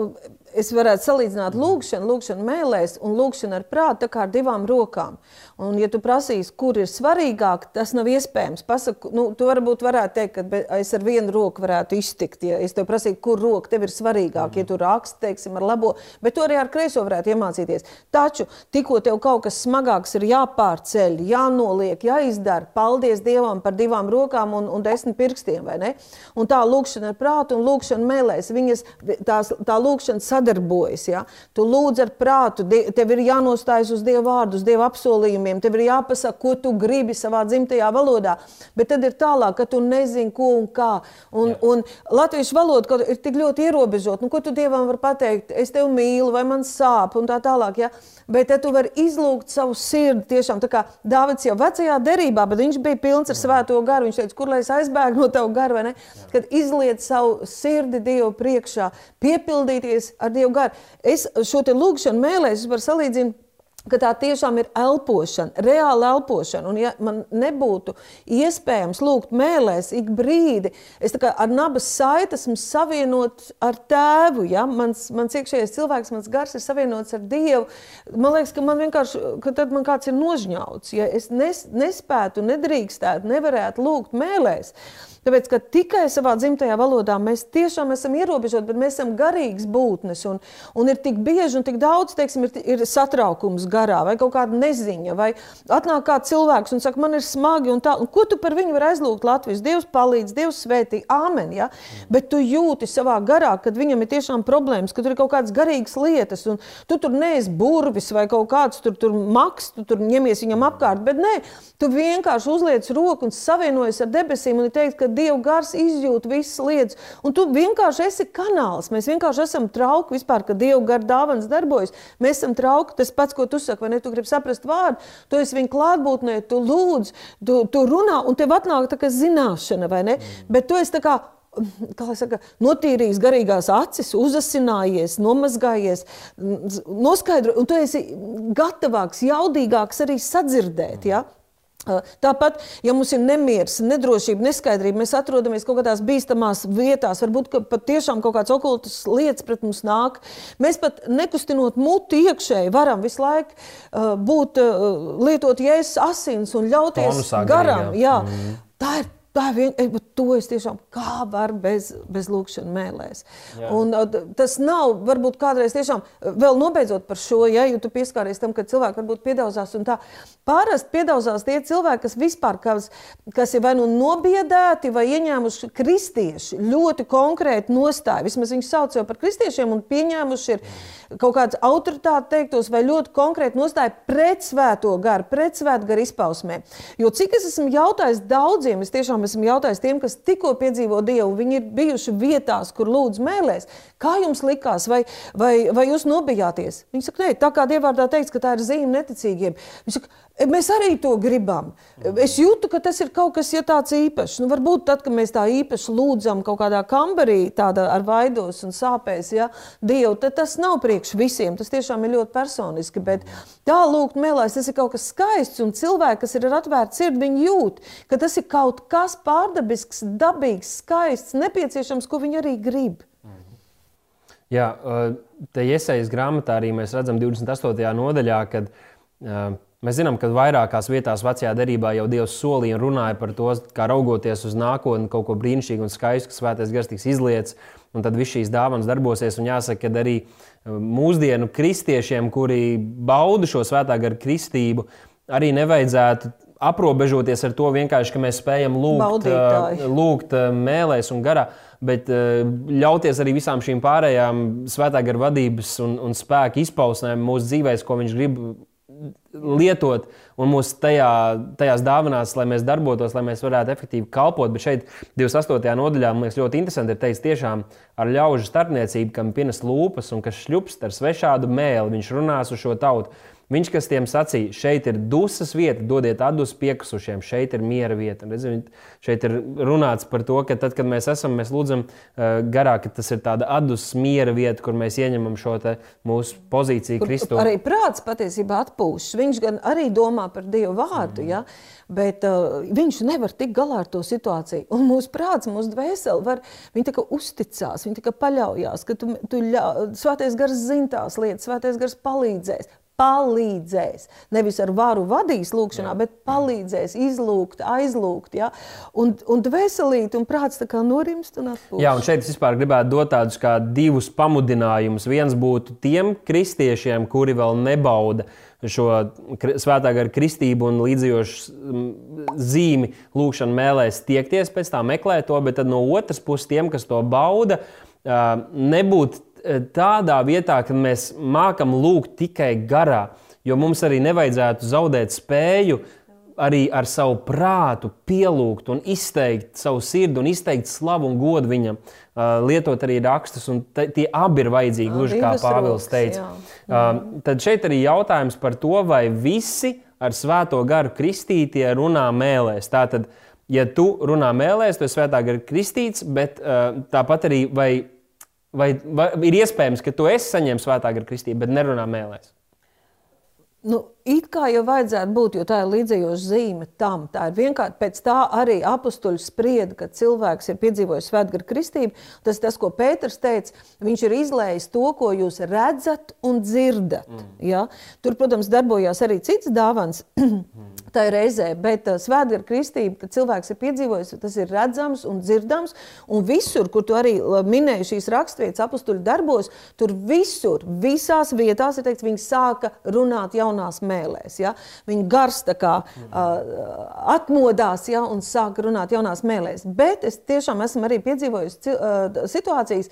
es varētu salīdzināt lūkšanu, lūkšanu mēlēs un lūkšanu ar prātu kā ar divām rokām. Un, ja tu prasīsi, kur ir svarīgāk, tas nav iespējams. Pasaku, nu, tu varbūt varētu teikt, ka es ar vienu roku varētu iztikt. Ja es tev prasītu, kur roka tev ir svarīgāk, mm. ja tu raksti, teiksim, ar labo, bet to arī ar kreiso varētu iemācīties. Taču, tikko tev kaut kas smagāks ir jāpārceļ, jānoliek, jāizdara, paldies Dievam par divām rokām un, un desmit pirkstiem, vai ne? Un tā lūkšana ar prātu un lūkšana mēlēs, viņas, tās, tā lūkšana sadarbojas, ja? Tu lūdz ar prātu, tev ir jānostājas uz Dieva vārdu, uz Dieva apsolījumu jautājumiem. Tev ir jāpasaka, ko tu gribi savā dzimtajā valodā. Bet tad ir tālāk, ka tu nezini, ko un kā. Un, Jā. un latviešu valoda ir tik ļoti ierobežota. Nu, ko tu dievam vari pateikt? Es tevi mīlu, vai man sāp, un tā tālāk. Ja? Bet tad tu vari izlūgt savu sirdi. Tiešām tā kā Dāvids jau vecajā derībā, bet viņš bija pilns ar svēto garu. Viņš teica, kur lai es aizbēgu no tava gara, vai ne? Kad izliet savu sirdi Dievu priekšā, piepildīties ar Dievu garu. Es šo te lūgšanu mēlēs, varu salīdzināt ka tā tiešām ir elpošana, reāla elpošana. Un, ja man nebūtu iespējams lūgt mēlēs ik brīdi, es ar nabas saiti esmu savienots ar tēvu. Ja? Mans, mans iekšējais cilvēks, mans gars ir savienots ar Dievu. Man liekas, ka man vienkārši ka tad man kāds ir nožņauts. Ja es nes, nespētu, nedrīkstētu, nevarētu lūgt mēlēs. Tāpēc, ka tikai savā dzimtajā valodā mēs tiešām esam ierobežoti, bet mēs esam garīgas būtnes. Un, un ir tik bieži un tik daudz, teiksim, ir, ir satraukums garā, vai kaut kāda neziņa, vai atnāk kāds cilvēks un saka, man ir smagi un tā. Un ko tu par viņu vari aizlūgt Latvijas? Dievs palīdz, Dievs svētī, āmen. Ja? Bet tu jūti savā garā, kad viņam ir tiešām problēmas, ka tur ir kaut kādas garīgas lietas, un tu tur neesi burvis vai kaut kāds tur, tur maks, tu tur ņemies viņam apkārt. Bet nē, tu vienkārši uzliec roku un savienojies ar debesīm un teikt, ka Dieva gars izjūt visas lietas. Un tu vienkārši esi kanāls. Mēs vienkārši esam trauki vispār, ka Dieva gara dāvāns darbojas. Mēs esam trauki. Tas pats, ko tu saki, vai ne? Tu gribi saprast vārdu, tu esi viņa klātbūtnē, tu lūdz, tu, tu runā, un tev atnāk tā kā zināšana, vai ne? Mm. Bet tu esi tā kā saka, notīrījis garīgās acis, uzasinājies, nomazgājies, noskaidro, un tu esi gatavāks, jaudīgāks arī sadzirdēt. Ja? Tāpat, ja mums ir nemieris, nedrošība, neskaidrība, mēs atrodamies kaut kādās bīstamās vietās, varbūt ka pat tiešām kaut kādas okultas lietas pret mums nāk. Mēs pat nekustinot muti iekšēji, varam visu laiku uh, būt, uh, lietot jēzus asins un ļauties garām. Jā. Mm. Tā ir Tā ir viena, to es tiešām kā varu bez, bez lūkšanas mēlēs. Jā. Un, tas nav, varbūt kādreiz tiešām, vēl nobeidzot par šo, ja tu pieskāries tam, ka cilvēki varbūt piedaudzās un tā. Parasti piedaudzās tie cilvēki, kas vispār, kas, kas ir vai nu nobiedēti vai ieņēmuši kristieši ļoti konkrēti nostāju. Vismaz viņi sauc jau par kristiešiem un pieņēmuši ir kaut kāds autoritāti teiktos vai ļoti konkrēti nostāja pret svēto garu, pret svēto garu izpausmē. Jo cik es esmu jautājis daudziem, es tiešām esmu jautājis tiem, kas tikko piedzīvo Dievu, viņi ir bijuši vietās, kur lūdz mēlēs. Kā jums likās, vai, vai, vai jūs nobijāties? Viņi saka, nē, tā kā Dievvārdā teikts, ka tā ir zīme neticīgiem. Viņi saka, Mēs arī to gribam. Es jūtu, ka tas ir kaut kas ja tāds īpašs. Nu, varbūt tad, kad mēs tā īpaši lūdzam kaut kādā kambarī, tādā ar vaidos un sāpēs, ja, Dievu, tad tas nav priekš visiem. Tas tiešām ir ļoti personiski. Bet tā lūgt mēlēs, tas ir kaut kas skaists. Un cilvēki, kas ir ar atvērtu sirdi, viņi jūt, ka tas ir kaut kas pārdabisks, dabīgs, skaists, nepieciešams, ko viņi arī grib. Jā, te iesaistīts grāmatā arī mēs redzam 28. nodaļā, kad uh, Mēs zinām, ka vairākās vietās vecajā derībā jau Dievs solīja un runāja par to, kā raugoties uz nākotni, kaut ko brīnišķīgu un skaistu, kas svētais gars tiks izlietas, un tad viss šīs dāvanas darbosies. Un jāsaka, ka arī uh, mūsdienu kristiešiem, kuri bauda šo svētā gara kristību, arī nevajadzētu aprobežoties ar to vienkārši, ka mēs spējam lūgt, Baudītāji. Uh, lūgt uh, mēlēs un garā. Bet ļauties arī visām šīm pārējām svētā gara vadības un, un spēka izpausmēm mūsu dzīvēm, ko viņš grib lietot un mūsu tajā, tajās dāvanās, lai mēs darbotos, lai mēs varētu efektīvi kalpot. Bet šeit, 28. nodaļā, man liekas, ļoti interesanti ir teikt, tiešām ar ļaužu starpniecību, kam pienes lūpas un kas šļupst ar svešādu mēli, viņš runās uz šo tautu. Viņš, kas tiem sacīja, šeit ir dusmas vieta, dodiet atdus piekusušiem, šeit ir miera vieta. Redzi, šeit ir runāts par to, ka tad, kad mēs esam, mēs lūdzam uh, garāk, ka tas ir tāda atdus miera vieta, kur mēs ieņemam šo mūsu pozīciju Kristu. Arī prāts patiesībā atpūšas. Viņš gan arī domā par Dievu vārdu, mm. ja? bet uh, viņš nevar tikt galā ar to situāciju. Un mūsu prāts, mūsu dvēsele, var, viņi uzticās, viņi paļaujās, ka tu, tu ļā, svētais gars zina tās lietas, svētais gars palīdzēs palīdzēs. Nevis ar varu vadīs lūkšanā, Jā. bet palīdzēs izlūgt, aizlūgt. Ja? Un, un dvēselīt un prāts tā kā norimst un atpūst. Jā, un šeit es vispār gribētu dot tādus kā divus pamudinājumus. Viens būtu tiem kristiešiem, kuri vēl nebauda šo svētā gara kristību un līdzējošu zīmi lūkšanu mēlēs tiekties pēc tā meklēt to, bet no otras puses tiem, kas to bauda, nebūt tādā vietā, ka mēs mākam lūgt tikai garā, jo mums arī nevajadzētu zaudēt spēju arī ar savu prātu pielūgt un izteikt savu sirdi un izteikt slavu un godu viņam. Uh, lietot arī rakstus, un tie abi ir vajadzīgi, gluži kā Pāvils teica. Uh, tad šeit arī jautājums par to, vai visi ar svēto garu kristītie runā mēlēs. Tātad, ja tu runā mēlēs, tu esi svētā gara kristīts, bet tāpat arī vai Vai, vai ir iespējams, ka tu esi saņēmis svētā gara kristību, bet nerunā mēlēs? Nu, it kā jau vajadzētu būt, jo tā ir līdzējoša zīme tam. Tā ir vienkārši pēc tā arī apstuļi sprieda, ka cilvēks ir piedzīvojis svētgara kristību. Tas tas, ko Pēters teica. Viņš ir izlējis to, ko jūs redzat un dzirdat. Mm. Ja? Tur, protams, darbojās arī cits dāvans. tā ir reizē, bet uh, svētgara kristība, kad cilvēks ir piedzīvojis, tas ir redzams un dzirdams. Un visur, kur tu arī uh, minēji šīs raksturvietas, apstuļu darbos, tur visur, visās vietās ir teikts, viņi sāka runāt jaunās mēlēs. Ja? Viņi gars tā kā uh, atmodās ja? un sāka runāt jaunās mēlēs. Bet es tiešām esmu arī piedzīvojis uh, situācijas,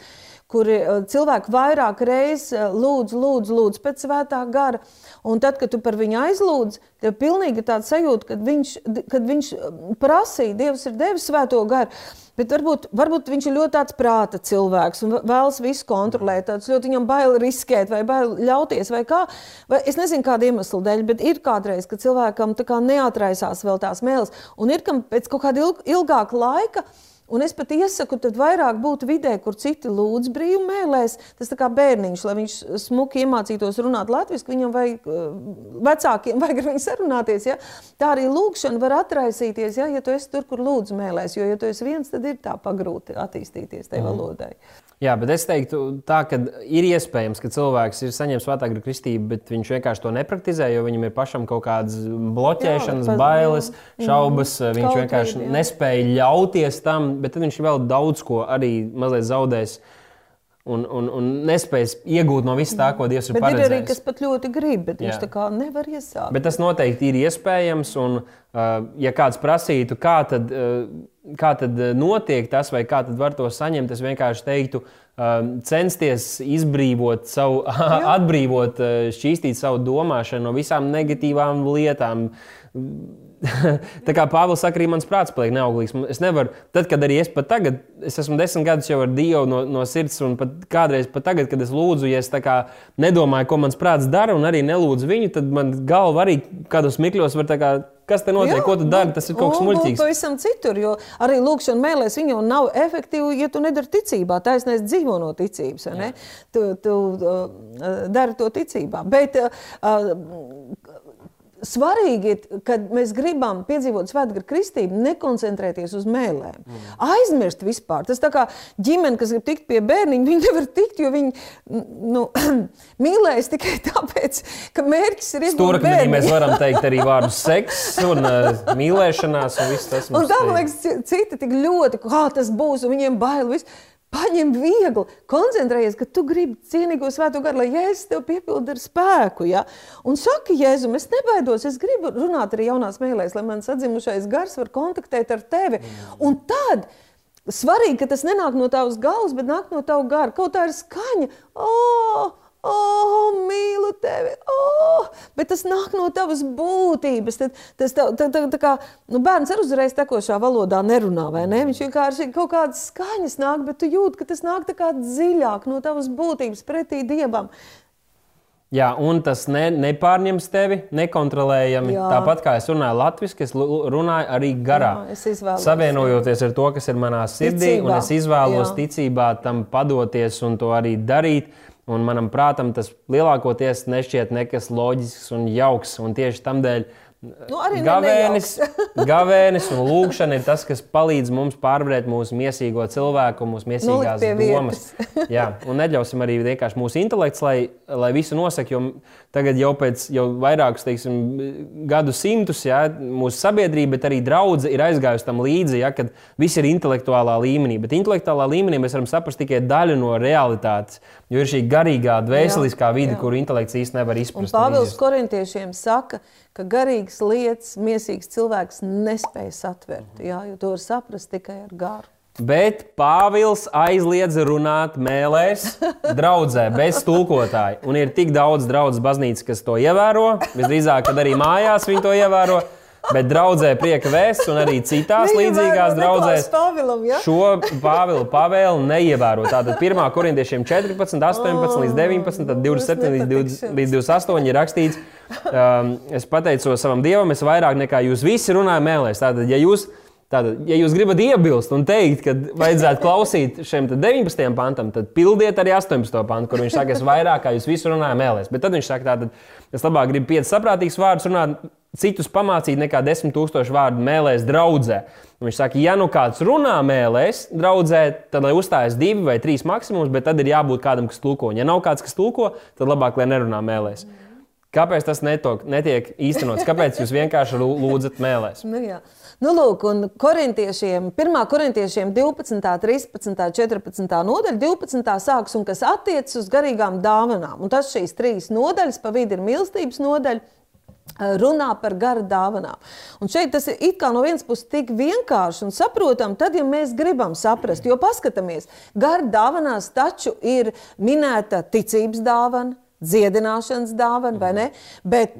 kur cilvēki vairāk reizes lūdz, lūdz, lūdz pēc svētā gara. Un tad, kad tu par viņu aizlūdz, tev pilnīgi tāds sajūta, kad viņš, kad viņš prasīja, Dievs ir devis svēto garu. Bet varbūt, varbūt viņš ir ļoti tāds prāta cilvēks un vēlas visu kontrolēt. Tāds ļoti viņam bail riskēt, vai bail ļauties, vai kā. Vai es nezinu, kāda iemesla dēļ, bet ir kādreiz, kad cilvēkam neatraisās vēl tās mēlis, un ir kam pēc kaut kāda ilg ilgāka laika Un es pat iesaku, tad vairāk būt vidē, kur citi lūdz brīvi mēlēs. Tas kā bērniņš, lai viņš smuki iemācītos runāt latviešu, viņam vajag uh, vecākiem, vajag ar viņu sarunāties. Ja? Tā arī lūkšana var atraisīties, ja, ja tu esi tur, kur lūdz mēlēs. Jo, ja tu esi viens, tad ir tā pagrūti attīstīties tajā mm. Jā, bet es teiktu, tā, ka ir iespējams, ka cilvēks ir saņēmis svētāku kristību, bet viņš vienkārši to nepraktizē, jo viņam ir pašam kaut kādas bloķēšanas, jā, bailes, šaubas. Mm, viņš vienkārši ir, nespēja ļauties tam, bet tad viņš vēl daudz ko arī mazliet zaudēs. Un, un, un nespējas iegūt no visa tā, ko Dievs ir bet paredzējis. Ir arī kas pat ļoti grib, bet Jā. viņš tā kā nevar iesākt. Bet tas noteikti ir iespējams. Un, uh, ja kāds prasītu, kā tad, uh, kā tad notiek tas, vai kā tad var to saņemt, es vienkārši teiktu, uh, censties izbrīvot savu, atbrīvot, uh, šķīstīt savu domāšanu no visām negatīvām lietām tā kā Pāvils saka, arī mans prāts paliek neauglīgs. Es nevaru, tad, kad arī es pat tagad, es esmu desmit gadus jau ar Dievu no, no sirds, un pat kādreiz pat tagad, kad es lūdzu, ja es nedomāju, ko mans prāts dara, un arī nelūdzu viņu, tad man galva arī kādos mikļos var tā kā. Kas te notiek? Jā, ko tu dari? Tas ir kaut kas muļķīgs. Tas pavisam citur, jo arī lūkšana mēlēs viņa nav efektīva, ja tu nedari ticībā. Taisnēs dzīvo no ticības. Tu, tu uh, dari to ticībā. Bet uh, svarīgi ir, kad mēs gribam piedzīvot svētgara kristību, nekoncentrēties uz mēlēm. Mm. Aizmirst vispār. Tas tā kā ģimene, kas grib tikt pie bērniņa, viņi nevar tikt, jo viņi nu, mīlēs tikai tāpēc, ka mērķis ir iegūt bērniņu. Mēs varam teikt arī vārdu seks un uh, mīlēšanās un viss tas. Un tā, man liekas, citi tik ļoti, kā tas būs, un viņiem bail viss. Paņem viegli, koncentrējies, ka tu gribi cienīgo svēto garu, lai Jēzus tev piepilda ar spēku. Ja? Un saka, Jēzu, es nebaidos, es gribu runāt arī jaunās mēlēs, lai mans atzimušais gars var kontaktēt ar tevi. Mm. Un tad svarīgi, ka tas nenāk no tavas galvas, bet nāk no tava gara. Kaut tā ir skaņa. Oh! Oh, mīlu tevi! Oh! Bet tas nāk no tavas būtības. Tad, tas tā, tā, tā, tā kā, nu, bērns ar uzreiz tekošā valodā nerunā, vai ne? Viņš vienkārši kaut kādas skaņas nāk, bet tu jūti, ka tas nāk dziļāk no tavas būtības pretī dievam. Jā, un tas ne, nepārņems tevi nekontrolējami. Jā. Tāpat kā es runāju latviešu, es runāju arī garā. Jā, es izvēlos, Savienojoties ar to, kas ir manā sirdī, Ticībā. un es izvēlos Jā. ticībā tam padoties un to arī darīt. Un manam prātam tas lielākoties nešķiet nekas loģisks un jauks. Un tieši tam dēļ Nu, ne gavēnis, gavēnis un lūkšana ir tas, kas palīdz mums pārvarēt mūsu mīsīgo cilvēku, mūsu Nolikt pie domas. Jā, un neļausim arī vienkārši mūsu intelekts, lai, lai visu nosaka. Jo tagad jau pēc jau vairākus teiksim, gadu simtus jā, mūsu sabiedrība, bet arī draudzene ir aizgājusi tam līdzi, jā, kad viss ir intelektuālā līmenī. Bet intelektuālā līmenī mēs varam saprast tikai daļu no realitātes, jo ir šī garīgā, dvēseliskā vide, jā. kuru intelekts īstenībā nevar izprast. Pāvils korintiešiem saka, ka garīgas lietas mīsīgs cilvēks nespēj satvert. Mhm. Jā, jo to var saprast tikai ar garu. Bet Pāvils aizliedz runāt mēlēs, draudzē, bez tulkotāja. Un ir tik daudz draugu baznīcas, kas to ievēro. Visdrīzāk, kad arī mājās viņi to ievēro. Bet draudzē prieka vēsts un arī citās līdzīgās draudzēs Pāvilam, ja? šo Pāvila pavēlu neievēro. Tātad 1. korintiešiem 14, 18 līdz 19, tad 27 līdz 20 līdz 28 ir rakstīts. Um, es pateicos savam dievam, es vairāk nekā jūs visi runājat mēlēs. Tātad, ja jūs Tātad, ja jūs gribat iebilst un teikt, ka vajadzētu klausīt šiem te 19. pantam, tad pildiet arī 18. pantu, kur viņš saka, es vairāk kā jūs visi runājat mēlēs. Bet tad viņš saka, tātad, es labāk gribu 5 saprātīgus vārdus runāt, citus pamācīt nekā 10 tūkstošu vārdu mēlēs draudzē. Un viņš saka, ja nu kāds runā mēlēs draudzē, tad lai uzstājas divi vai trīs maksimums, bet tad ir jābūt kādam, kas tulko. Un ja nav kāds, kas tulko, tad labāk, lai nerunā mēlēs. Kāpēc tas netok, netiek īstenots? Kāpēc jūs vienkārši lū- lūdzat mēlēs? Nu, jā. nu, lūk, un korintiešiem, 1. korintiešiem 12, 13, 14 nodaļa, 12. sāks un kas attiecas uz garīgām dāvanām. Un tas šīs trīs nodaļas, pa vidu ir mīlestības nodaļa. Runā par gara dāvanām. Un šeit tas ir no vienas puses tik vienkārši un saprotami, tad, ja mēs gribam saprast, jo paskatāmies, gara dāvanās taču ir minēta ticības dāvana, dziedināšanas dāvana, vai ne? Bet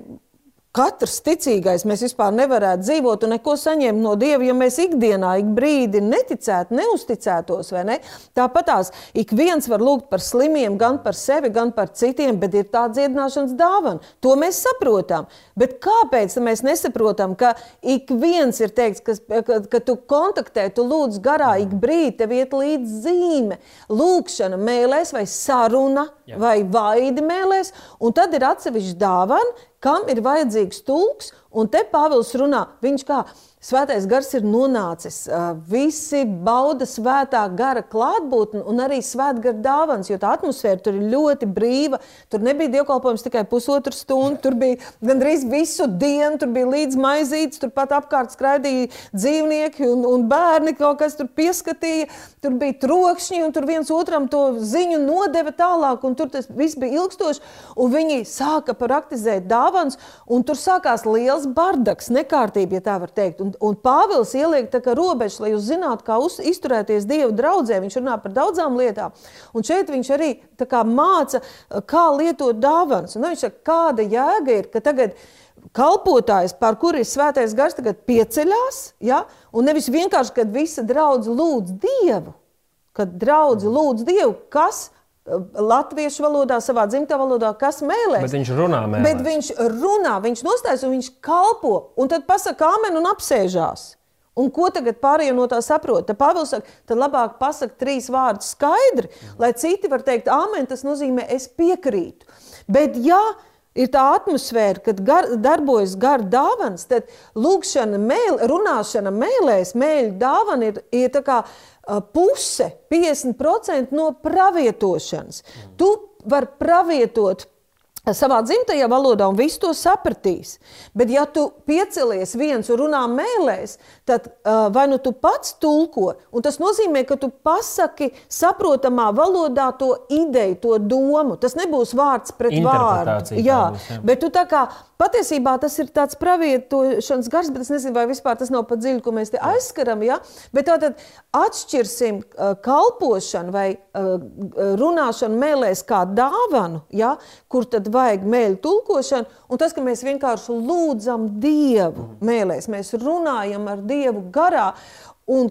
Katrs ticīgais mēs vispār nevarētu dzīvot un neko saņemt no Dieva, ja mēs ikdienā, ik brīdi neticētu, neusticētos. Ne? Tāpat tās ik viens var lūgt par slimiem, gan par sevi, gan par citiem, bet ir tā dziedināšanas dāvana. To mēs saprotam. Bet kāpēc mēs nesaprotam, ka ik viens ir teikts, ka, ka, ka tu kontaktē, tu lūdz garā, ik brīdi tev iet līdz zīme, lūkšana, mēlēs vai saruna Jā. vai vaidi mēlēs, un tad ir atsevišķa dāvana kam ir vajadzīgs tulks. Un te Pāvils runā, viņš kā svētais gars ir nonācis. Visi bauda svētā gara klātbūtni un arī svētgara dāvāns, jo tā atmosfēra tur ir ļoti brīva. Tur nebija dievkalpojums tikai pusotru stundu, tur bija gandrīz visu dienu, tur bija līdz maizītes, tur pat apkārt skraidīja dzīvnieki un, un bērni kaut kas tur pieskatīja. Tur bija trokšņi un tur viens otram to ziņu nodeva tālāk, un tur tas viss bija ilgstoši. Un viņi sāka praktizēt dāvāns, un tur sākās liels bardaks, nekārtība, ja tā var teikt. Un, un Pāvils ieliek tā kā robežas, lai jūs zinātu, kā uz, izturēties Dieva draudzē. Viņš runā par daudzām lietām. Un šeit viņš arī kā māca, kā lietot dāvāns. Un viņš saka, kāda jēga ir, ka tagad kalpotājs, par kuru ir svētais gars, tagad pieceļās, ja? un nevis vienkārši, kad visa draudze lūdz Dievu, kad draudze lūdz Dievu, kas latviešu valodā, savā dzimtā valodā, kas mēlēs. Bet viņš runā mēlēs. Bet viņš runā, viņš nostājas un viņš kalpo, un tad pasakā amen un apsēžās. Un ko tagad pārējie no tā saprot? Tad Pāvils saka, tad labāk pasakot trīs vārdus skaidri, lai citi var teikt, amen, tas nozīmē, es piekrītu. Bet, ja ir tā atmosfēra, kad gar, darbojas gara dāvāns, tad lūkšana, mēl, runāšana mēlēs, mēļu dāvana ir, ir kā puse, 50% no pravietošanas. Tu vari pravietot savā dzimtajā valodā, un viss to sapratīs. Bet, ja tu piecelies viens un runā mēlēs, tad uh, vai nu tu pats tulko, un tas nozīmē, ka tu pasaki saprotamā valodā to ideju, to domu. Tas nebūs vārds pret vārdu. Jā, būs, jā. bet tu tā kā patiesībā tas ir tāds pravietošanas gars, bet es nezinu, vai vispār tas nav pa dziļu, ko mēs te aizskaram. Ja? Bet tātad atšķirsim uh, kalpošanu vai uh, runāšanu mēlēs kā dāvanu, ja? kur tad vajag mēļu tulkošanu, un tas, ka mēs vienkārši lūdzam Dievu mēlēs, mēs runājam ar Dievu garā. Un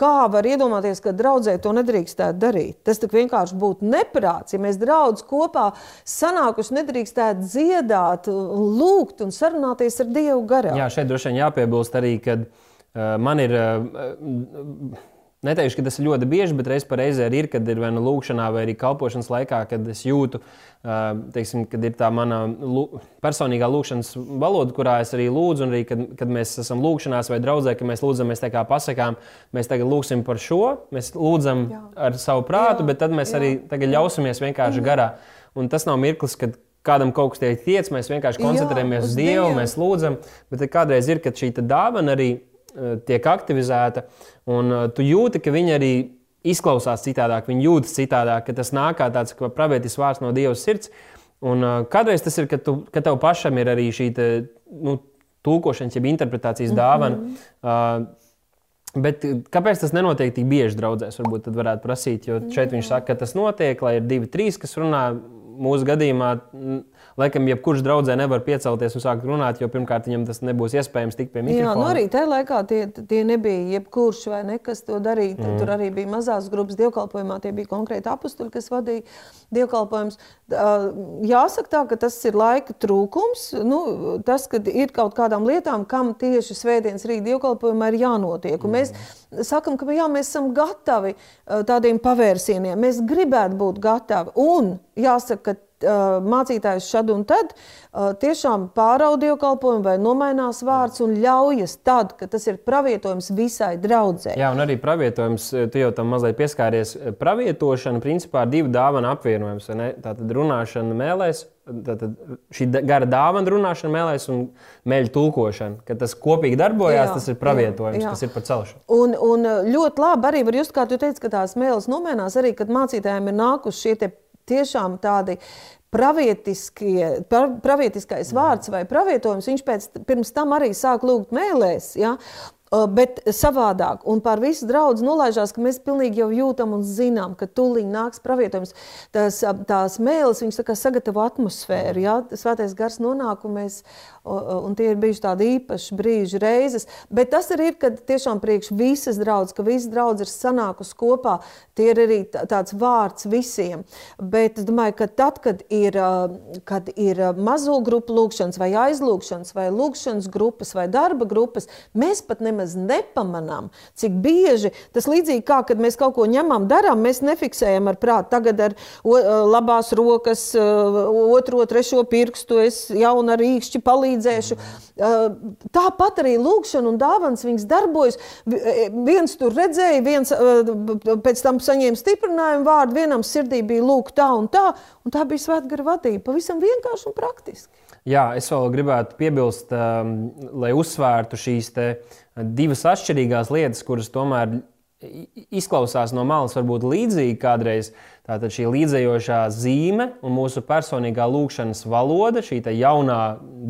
Kā var iedomāties, ka draudzē to nedrīkstētu darīt? Tas tik vienkārši būtu neprāts. Ja mēs draudzē kopā sanākuši, nedrīkstētu dziedāt, lūgt un sarunāties ar Dievu garā. Jā, šeit droši vien jāpiebilst arī, ka uh, man ir. Uh, Neteikšu, ka tas ir ļoti bieži, bet reizē reizē ir, kad ir vai nu lūkšanā, vai arī kalpošanas laikā, kad es jūtu, teiksim, kad ir tā mana personīgā lūkšanas valoda, kurā es arī lūdzu, un arī, kad, kad mēs esam lūkšanās vai draudzē, ka mēs lūdzam, mēs tā kā pasakām, mēs tagad lūgsim par šo, mēs lūdzam Jā. ar savu prātu, Jā. bet tad mēs Jā. arī tagad ļausimies vienkārši mm. garā. Un tas nav mirklis, kad kādam kaut kas tiek tiec, mēs vienkārši koncentrējamies Jā, uz Dievu, Dievu, mēs lūdzam, bet kādreiz ir, kad šī dāvana arī Eh, tiek aktivizēta, un eh, tu jūti, ka viņi arī izklausās citādāk, viņi jūtas citādāk, ka tas nāk kā tāds pravietis vārds no Dieva sirds. Un uh, kādreiz tas ir, ka, tu, ka tev pašam ir arī šī te, nu, tulkošanas, jeb interpretācijas dāvana. Mm -hmm. uh, Bet kāpēc tas nenotiek tik bieži draudzēs? Varbūt tad varētu prasīt, jo šeit viņš saka, ka tas notiek, lai ir divi, trīs, kas runā. Mūsu gadījumā laikam, jebkurš draudzē nevar piecelties un sākt runāt, jo pirmkārt viņam tas nebūs iespējams tikt pie mikrofona. Jā, nu arī tajā laikā tie, tie nebija jebkurš vai nekas to darīt. Mm. Tur arī bija mazās grupas dievkalpojumā, tie bija konkrēti apstuļi, kas vadīja dievkalpojumus. Jāsaka tā, ka tas ir laika trūkums. Nu, tas, ka ir kaut kādām lietām, kam tieši svētdienas rīta dievkalpojumā ir jānotiek. Un mēs mm. sakam, ka jā, mēs esam gatavi tādiem pavērsieniem. Mēs gribētu būt gatavi. Un jāsaka, ka mācītājs šad un tad tiešām pāraudīja kalpojumu vai nomainās vārds un ļaujas tad, kad tas ir pravietojums visai draudzē. Jā, un arī pravietojums, tu jau tam mazliet pieskāries, pravietošana principā ir divu dāvanu apvienojums. Tātad runāšana mēlēs, tātad šī gara dāvana runāšana mēlēs un meļu tulkošana. Kad tas kopīgi darbojās, jā, tas ir pravietojums, jā, jā. tas ir par celšanu. Un, un ļoti labi arī var just, kā tu teici, ka tās mēles nomainās arī, kad mācītājiem ir nākuši šie tiešām tādi pravietiskais vārds vai pravietojums, viņš pēc, pirms tam arī sāk lūgt mēlēs. Ja? Bet savādāk, un par visu draugu nolaižās, ka mēs pilnīgi jau jūtam un zinām, ka tūlīt nāks pravietojums. Tās, tās mēlis, viņas tā kā sagatavo atmosfēru, jā, svētais gars nonāk, un, mēs, un tie ir bijuši tādi īpaši brīži reizes. Bet tas arī ir, kad tiešām priekš visas draudzes, ka visas draudzes ir sanākusi kopā, tie ir arī tāds vārds visiem. Bet es domāju, ka tad, kad ir, kad ir mazo grupu lūkšanas vai aizlūkšanas vai lūkšanas grupas vai darba grupas, mēs pat nemaz nepamanām, cik bieži tas līdzīgi kā, kad mēs kaut ko ņemam, darām, mēs nefiksējam ar prātu. Tagad ar o, labās rokas, otro, trešo pirkstu es jaunu ar īkšķi palīdzēšu. Tāpat arī lūkšana un dāvans viņas darbojas. Viens tur redzēja, viens pēc tam saņēma stiprinājumu vārdu, vienam sirdī bija lūk tā un tā, un tā bija svētgara vadība. Pavisam vienkārši un praktiski. Jā, es vēl gribētu piebilst, um, lai uzsvērtu šīs divas atšķirīgās lietas, kuras tomēr izklausās no malas varbūt līdzīgi kādreiz. Tātad šī līdzējošā zīme un mūsu personīgā lūkšanas valoda, šī jaunā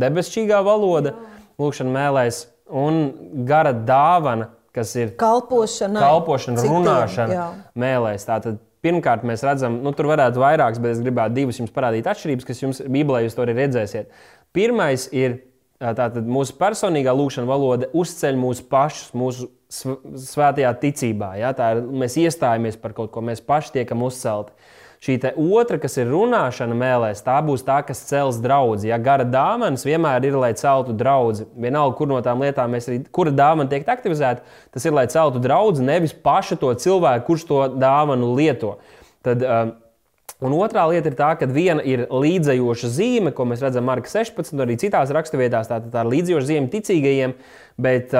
debesšķīgā valoda, lūkšana mēlēs un gara dāvana, kas ir kalpošana, kalpošana runāšana jā. mēlēs. Tātad pirmkārt mēs redzam, nu tur varētu vairākas, bet es gribētu divas jums parādīt atšķirības, kas jums Bībelē jūs to arī redzēsiet. Pirmais ir Tātad mūsu personīgā lūkšana valoda uzceļ mūs pašus, mūsu svētajā ticībā. Ja? Tā ir, mēs iestājamies par kaut ko, mēs paši tiekam uzcelti. Šī otra, kas ir runāšana mēlēs, tā būs tā, kas cels draugu. Ja gara dāvanas vienmēr ir, lai celtu draugu. Vienalga, kur no tām lietām mēs arī, kura dāvana tiek aktivizēta, tas ir, lai celtu draugu, nevis pašu to cilvēku, kurš to dāvanu lieto. Tad, um, Un otrā lieta ir tā, ka viena ir līdzējoša zīme, ko mēs redzam Marka 16, un arī citās raksturvietās, tā, tā ir līdzējoša zīme ticīgajiem, bet,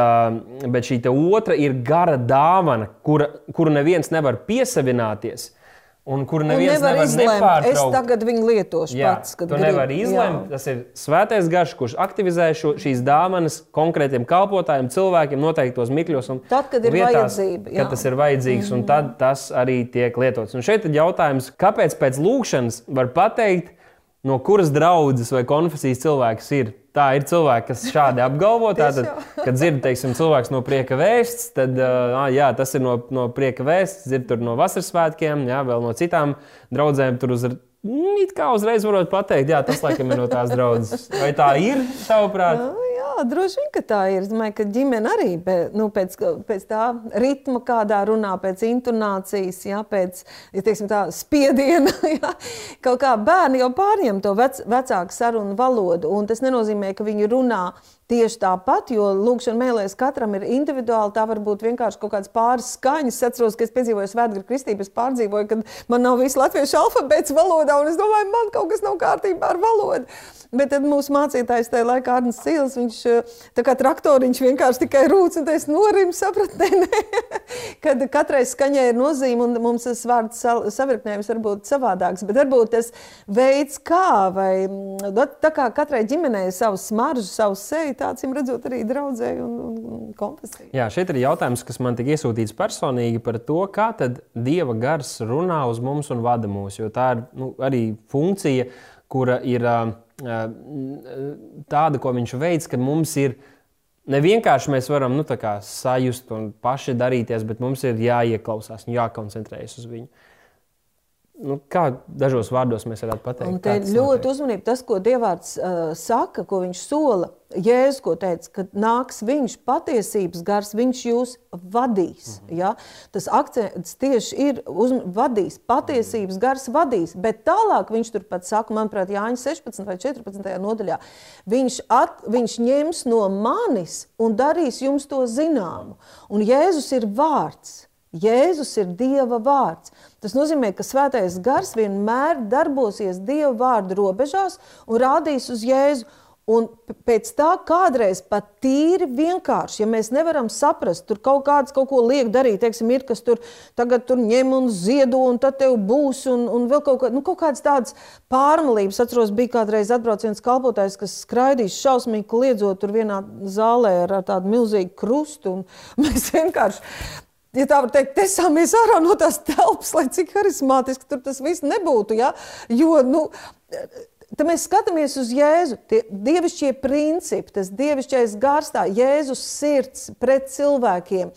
bet šī otra ir gara dāvana, kura, kuru neviens nevar piesavināties. Un kur neviens un nevar, nevar izlemt, es tagad viņu lietošu jā, pats. Tu grib, nevar izlemt, jā. tas ir svētais garš, kurš aktivizē šo, šīs dāvanas konkrētiem kalpotājiem, cilvēkiem noteiktos mikļos. Tad, kad ir vietās, vajadzība. Jā. Kad tas ir vajadzīgs, mm -hmm. un tad tas arī tiek lietots. Un šeit ir jautājums, kāpēc pēc lūkšanas var pateikt, no kuras draudzes vai konfesijas cilvēks ir? Tā ir cilvēki, kas šādi apgalvo. Tātad, kad dzird, teiksim, cilvēks no prieka vēsts, tad uh, jā, tas ir no, no prieka vēsts, dzird no vasaras svētkiem, jā, vēl no citām draudzēm. Tur uz, it kā uzreiz varot pateikt, jā, tas laikam ir no tās draudzes. Vai tā ir, tavuprāt? Jā, jā, droši vien, ka tā ir. Es domāju, ka ģimene arī nu, pēc, pēc tā ritma, kādā runā, pēc intonācijas, ja, pēc ja, teiksim, tā, spiediena. Ja, kaut kā bērni jau pārņem to vec, vecāku sarunu valodu. Tas nenozīmē, ka viņi runā tieši tāpat, jo lūkšana mēlēs katram ir individuāli. Tā var būt vienkārši kaut kāds pāris skaņas. Es atceros, ka es piedzīvoju svētgara kristību, es pārdzīvoju, kad man nav viss latviešu alfabēts valodā, un es domāju, man kaut kas nav kārtībā ar valodu. Bet tad mūsu mācītājs tajā laikā, Arnēs Sils, viņš tā kā traktoriņš vienkārši tikai rūc, un es norimu sapratnē, kad katrai skaņai ir nozīme, un mums tas vārds savirknējums var būt savādāks. Bet varbūt tas veids, kā, vai mm, tā kā katrai ģimenei ir savs smaržs, savs tāds, redzot, arī draudzēji un, un konfesija. Jā, šeit ir jautājums, kas man tika iesūtīts personīgi par to, kā tad Dieva gars runā uz mums un vada mūs, jo tā ir nu, arī funkcija, kura ir tāda, ko viņš veids, ka mums ir ne vienkārši mēs varam nu, sajust un paši darīties, bet mums ir jāieklausās un jākoncentrējas uz viņu. Nu, kā dažos vārdos mēs varētu pateikt? Un te ļoti uzmanīgi tas, ko Dievārds uh, saka, ko viņš sola. Jēzus, ko teica, ka nāks viņš patiesības gars, viņš jūs vadīs. Mm -hmm. ja? Tas akcents tieši ir uz vadīs, patiesības gars vadīs, bet tālāk viņš turpat saka, manuprāt, Jāņa 16 vai 14 nodaļā, viņš, at, viņš ņems no manis un darīs jums to zināmu. Un Jēzus ir vārds. Jēzus ir Dieva vārds. Tas nozīmē, ka Svētais Gars vienmēr darbosies Dieva vārdu robežās un rādīs uz Jēzu. Un pēc tā kādreiz pat tīri vienkārši, ja mēs nevaram saprast, tur kaut kāds kaut ko liek darīt, teiksim, ir, kas tur tagad tur ņem un ziedo, un tad tev būs, un, un vēl kaut, kā, nu, kaut kādas tādas pārmalības. Atceros, bija kādreiz atbrauc viens kalpotājs, kas skraidīs šausmīgi kliedzot tur vienā zālē ar, ar tādu milzīgu krustu, un mēs vienkārši ja tā var teikt, tesāmies ārā no tās telpas, lai cik harizmātiski tur tas viss nebūtu. Ja? Jo, nu, Tad mēs skatāmies uz Jēzu. Tie dievišķie principi, tas dievišķais gārstā, Jēzus sirds pret cilvēkiem,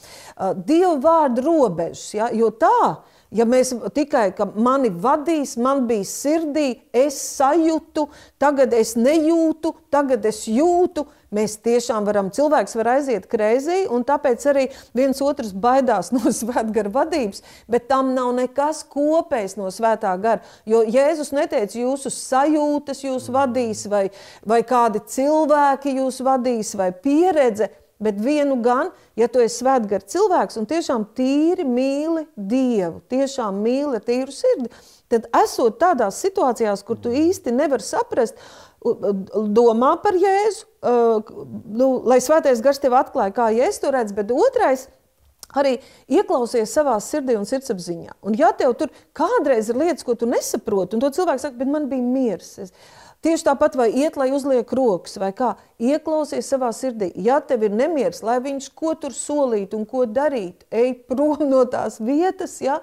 Dieva vārdu robežas. Ja? Jo tā, ja mēs tikai mani vadīs, man bija sirdī, es sajūtu, tagad es nejūtu, tagad es jūtu, Mēs tiešām varam, cilvēks var aiziet kreizī, un tāpēc arī viens otrs baidās no svētgara vadības, bet tam nav nekas kopējs no svētā gara. Jo Jēzus neteica, jūsu sajūtas jūs vadīs, vai, vai kādi cilvēki jūs vadīs, vai pieredze. Bet vienu gan, ja tu esi svētgara cilvēks un tiešām tīri mīli Dievu, tiešām mīli tīru sirdi, tad esot tādās situācijās, kur tu īsti nevari saprast, domā par Jēzu, nu, lai svētais gars tev atklāja, kā Jēzus to redz, bet otrais arī ieklausies savā sirdī un sirdsapziņā. Un ja tev tur kādreiz ir lietas, ko tu nesaproti, un to cilvēks saka, bet man bija miers, es, Tieši tāpat vai iet, lai uzliek rokas, vai kā ieklausies savā sirdī. Ja tev ir nemieris, lai viņš ko tur solītu un ko darītu, ej prom no tās vietas, ja?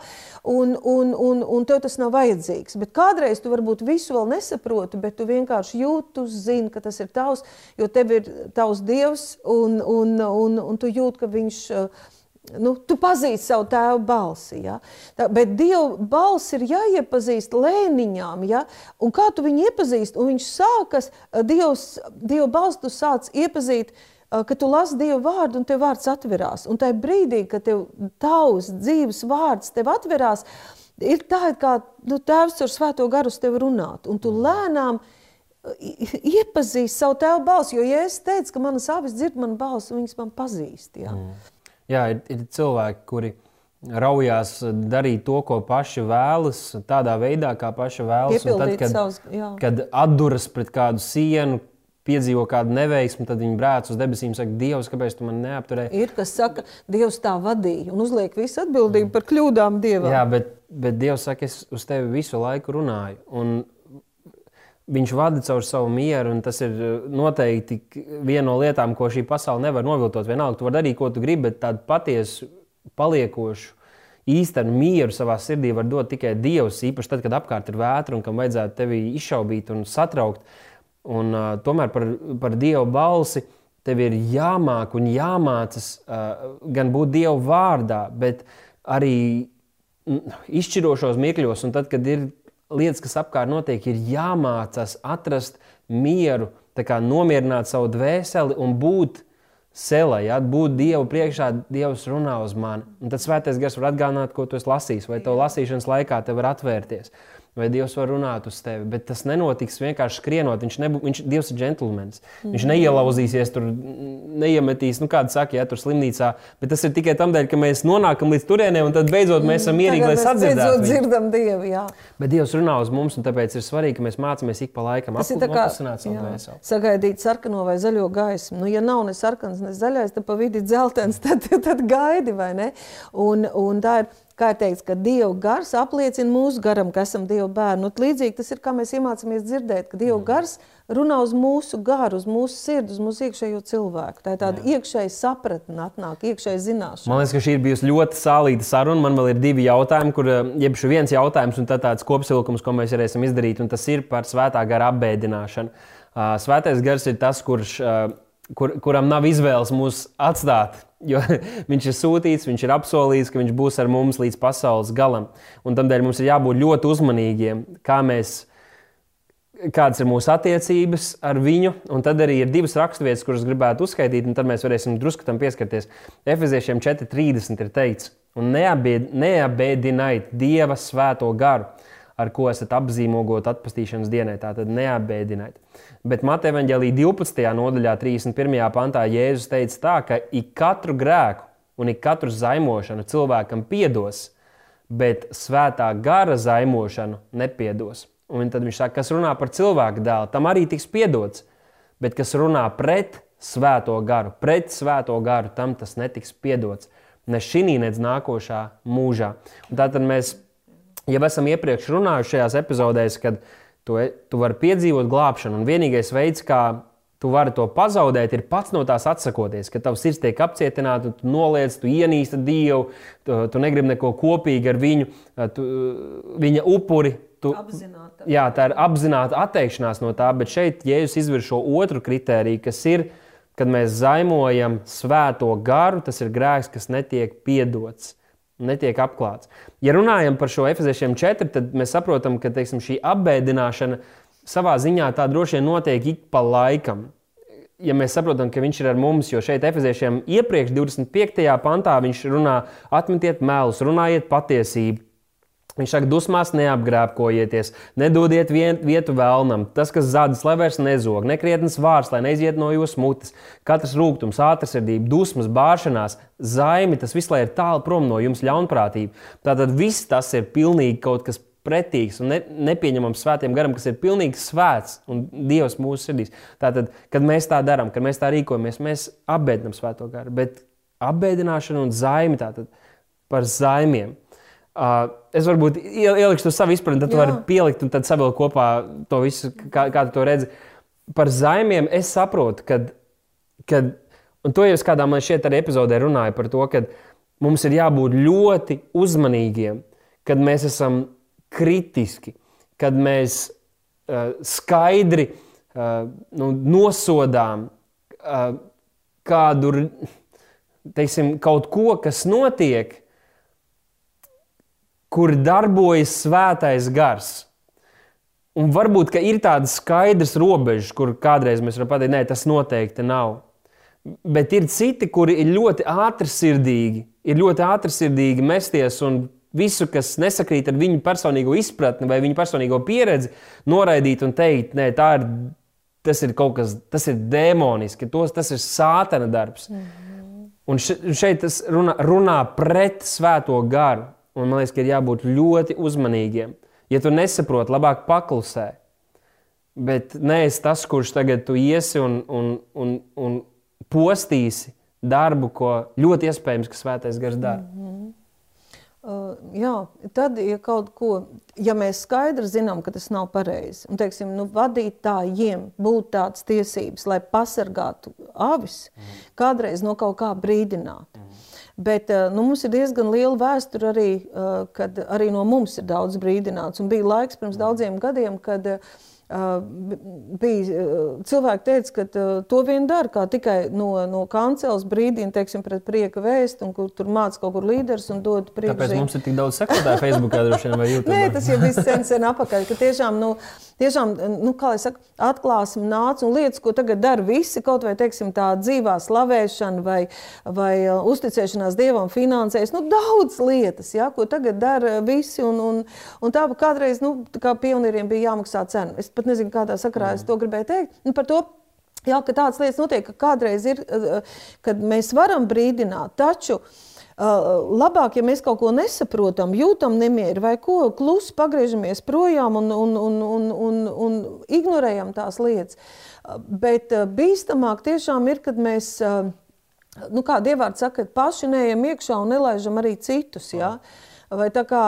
un, un, un, un tev tas nav vajadzīgs. Bet kādreiz tu varbūt visu vēl nesaproti, bet tu vienkārši jūti, tu zini, ka tas ir tavs, jo tev ir tavs dievs, un, un, un, un tu jūti, ka viņš uh, Nu, tu pazīsti savu tēvu balsi, ja? Tā, bet Dieva balss ir jāiepazīst lēniņām. Ja? Un kā tu viņu iepazīsti? Un viņš sākas, Dievs, Dieva balss tu sāc iepazīt, ka tu lasi Dieva vārdu un tev vārds atverās. Un tajā brīdī, kad tev tavs dzīves vārds tev atverās, ir tā, kā nu, tēvs ar svēto garu uz tevi runāt. Un tu lēnām iepazīsti savu tēvu balsi, jo ja es teicu, ka manas avis dzird manu balsi, viņas man pazīst. Ja? Mm. Jā, ir, ir cilvēki, kuri raujās darīt to, ko paši vēlas, tādā veidā, kā paši vēlas. Tad, kad, savus, jā. kad atduras pret kādu sienu, piedzīvo kādu neveiksmi, tad viņi brēc uz debesīm un saka, Dievs, kāpēc tu man neapturēji? Ir kas saka, Dievs tā vadīja un uzliek visu atbildību mm. par kļūdām Dievam. Jā, bet, bet Dievs saka, es uz tevi visu laiku runāju. Un Viņš vada caur savu mieru, un tas ir eh, noteikti viena no lietām, ko šī pasaule nevar noviltot. Vienalga, tu vari darīt, ko tu gribi, bet tādu patiesu, paliekošu, īstenu mieru savā sirdī var dot tikai Dievs. Īpaši tad, kad apkārt ir vētra un kam vajadzētu tevi izšaubīt un satraukt. Un, uh, tomēr par, par Dieva balsi tev ir jāmāk un jāmācās uh, gan būt Dieva vārdā, bet arī izšķirošos mirkļos, un tad, kad ir lietas, kas apkārt notiek, ir jāmācās atrast mieru nomierināt savu dvēseli un būt selā, ja būt Dievu priekšā, Dievs runā uz mani. Un tad svētais gars var atgādināt, ko tu esi lasījis, vai tev lasīšanas laikā te var atvērties vai Dievs var runāt uz tevi. Bet tas nenotiks vienkārši skrienot. Viņš, nebū, viņš Dievs ir džentlmenis. Viņš neielauzīsies tur, neiemetīs, nu, kāda saka, ja tur slimnīcā. Bet tas ir tikai tam dēļ, ka mēs nonākam līdz turienei un tad beidzot mēs esam mierīgi, lai sadzirdētu. Beidzot dzirdam Dievu, jā. Bet Dievs runā uz mums, un tāpēc ir svarīgi, ka mēs mācāmies ik pa laikam apkusināt savu dvēseli. Sagaidīt sarkano vai zaļo gaismu. Nu, ja nav ne sarkans, ne zaļais, tad pa vidi dzeltens, tad, tad gaidi, vai ne? Un, un tā ir kā ir teikts, ka Dieva gars apliecina mūsu garam, ka esam Dieva bērni. Un līdzīgi tas ir, kā mēs iemācāmies dzirdēt, ka Dieva gars runā uz mūsu garu, uz mūsu sirdi, uz mūsu iekšējo cilvēku. Tā ir tāda iekšēja sapratne, atnāk, iekšēja zināšana. Man liekas, ka šī ir bijusi ļoti sālīta saruna. Man vēl ir divi jautājumi, kur eh, jeb šis viens jautājums un tāds kopsavilkums, ko mēs varēsim izdarīt, un tas ir par svētā gara apbēdināšanu. Svētais gars ir tas, kurš, kur, kuram nav izvēles mūs atstāt Jo viņš ir sūtīts, viņš ir apsolījis, ka viņš būs ar mums līdz pasaules galam. Un tādēļ mums ir jābūt ļoti uzmanīgiem, kā mēs, kādas ir mūsu attiecības ar viņu. Un tad arī ir divas raksturvietas, kuras gribētu uzskaitīt, un tad mēs varēsim drusku tam pieskarties. Efeziešiem 4.30 ir teikts, un neabēd, neabēdiniet Dieva svēto garu, ar ko esat apzīmogot atpestīšanas dienai. Tātad neabēdiniet. Bet Mateja Vāģelī 12. nodaļā, 31. pantā, Jēzus teica, tā, ka ik katru grēku un ik katru zaimošanu cilvēkam piedos, bet svētā gara zaimošanu nepiedos. Un tad viņš saka, kas runā par cilvēku dēlu, tam arī tiks piedots, bet kas runā pret svēto garu, pret svēto garu, tam tas netiks piedots. Ne šī, ne nākošā mūžā. Un tātad mēs jau esam iepriekš runājuši šajās epizodēs, kad Tu, e, tu vari piedzīvot glābšanu, un vienīgais veids, kā tu vari to pazaudēt, ir pats no tās atsakoties. Kad tavs sirds tiek apcietināta, tu noliec, tu ienīsti Dievu, tu, tu negribi neko kopīgi ar viņu, tu, viņa upuri. Tu, apzināta. Jā, tā ir apzināta atteikšanās no tā, bet šeit Jēzus izvirz šo otru kritēriju, kas ir, kad mēs zaimojam svēto garu, tas ir grēks, kas netiek piedots netiek apklāts. Ja runājam par šo efeziešiem 4, tad mēs saprotam, ka teiksim, šī apbēdināšana savā ziņā tā droši vien notiek ik pa laikam. Ja mēs saprotam, ka viņš ir ar mums, jo šeit efeziešiem iepriekš 25. pantā viņš runā, atmetiet melus, runājiet patiesību. Viņš saka, dusmās neapgrābkojieties, nedodiet vietu vēlnam. Tas, kas zādas, lai vairs nezog, nekrietnes vārds, lai neiziet no jūsu mutes. Katrs rūkums, ātrsirdība, dusmas, bāršanās, zaimi, tas viss lai ir tālu prom no jums ļaunprātība. Tātad viss tas ir pilnīgi kaut kas pretīgs un ne, nepieņemams svētiem garam, kas ir pilnīgi svēts un Dievs mūsu sirdīs. Tātad, kad mēs tā darām, kad mēs tā rīkojamies, mēs apbēdinām svēto garu. Bet apbēdināšana un zaimi tātad par zaimiem Uh, es varbūt ielikšu to savu izpratni, tad tu vari pielikt un tad savilkt kopā to visu, kā, kā tu to redzi. Par zaimiem es saprotu, ka, kad, un to jau es kādā man šeit arī epizodē runāju par to, ka mums ir jābūt ļoti uzmanīgiem, kad mēs esam kritiski, kad mēs uh, skaidri uh, nu, nosodām uh, kādu, teiksim, kaut ko, kas notiek kur darbojas svētais gars. Un varbūt ir tādas skaidras robežas, kur kādreiz mēs varam pateikt, nē, tas noteikti nav. Bet ir citi, kuri ir ļoti ātrsirdīgi, ir ļoti ātrsirdīgi mesties un visu, kas nesakrīt ar viņu personīgo izpratni vai viņu personīgo pieredzi, noraidīt un teikt, nē, tā ir, tas ir kaut kas, tas ir demoniski, tos, tas ir sātana darbs. Mm -hmm. Un šeit tas runā, runā pret svēto garu. Un man liekas, ka ir jābūt ļoti uzmanīgiem. Ja tu nesaproti, labāk paklusē. Bet nē, es tas, kurš tagad tu iesi un, un, un, un postīsi darbu, ko ļoti iespējams, ka svētais gars dara. Mm -hmm. Uh, jā, tad, ja kaut ko, ja mēs skaidri zinām, ka tas nav pareizi, un teiksim, nu, vadītājiem būtu tādas tiesības, lai pasargātu avis, mm. kādreiz no kaut kā brīdināt. Mm. Bet eh, nu, mums ir diezgan liela vēsture arī, eh, kad arī no mums ir daudz brīdināts. Un bija laiks pirms daudziem gadiem, kad uh, bija cilvēki teica, ka to vien dara, kā tikai no, no kancels brīdina, teiksim, pret prieka vēstu, un kur tur māca kaut kur līderis un dod priekšzīmi. Tāpēc mums ir tik daudz sekotāju Facebookā droši vien vai YouTube. Nē, tas jau viss sen, sen apakaļ, ka tiešām, nu, tiešām, nu, kā lai saka, atklāsim nāc un lietas, ko tagad dara visi, kaut vai, teiksim, tā dzīvā slavēšana vai, vai uh, uzticēšanās Dievam finansēs, nu, daudz lietas, ja, ko tagad dara visi, un, un, un tā kādreiz, nu, kā pionieriem bija jāmaksā cena. Es pat nezinu, kādā sakrā es to gribēju teikt. Nu, par to Jā, ka tādas lietas notiek, ka kādreiz ir, kad mēs varam brīdināt, taču labāk, ja mēs kaut ko nesaprotam, jūtam nemieru vai ko, klusi pagriežamies projām un, un, un, un, un, un ignorējam tās lietas. Bet bīstamāk tiešām ir, kad mēs, nu kā Dievārds saka, paši neejam iekšā un nelaižam arī citus. Ja? vai tā kā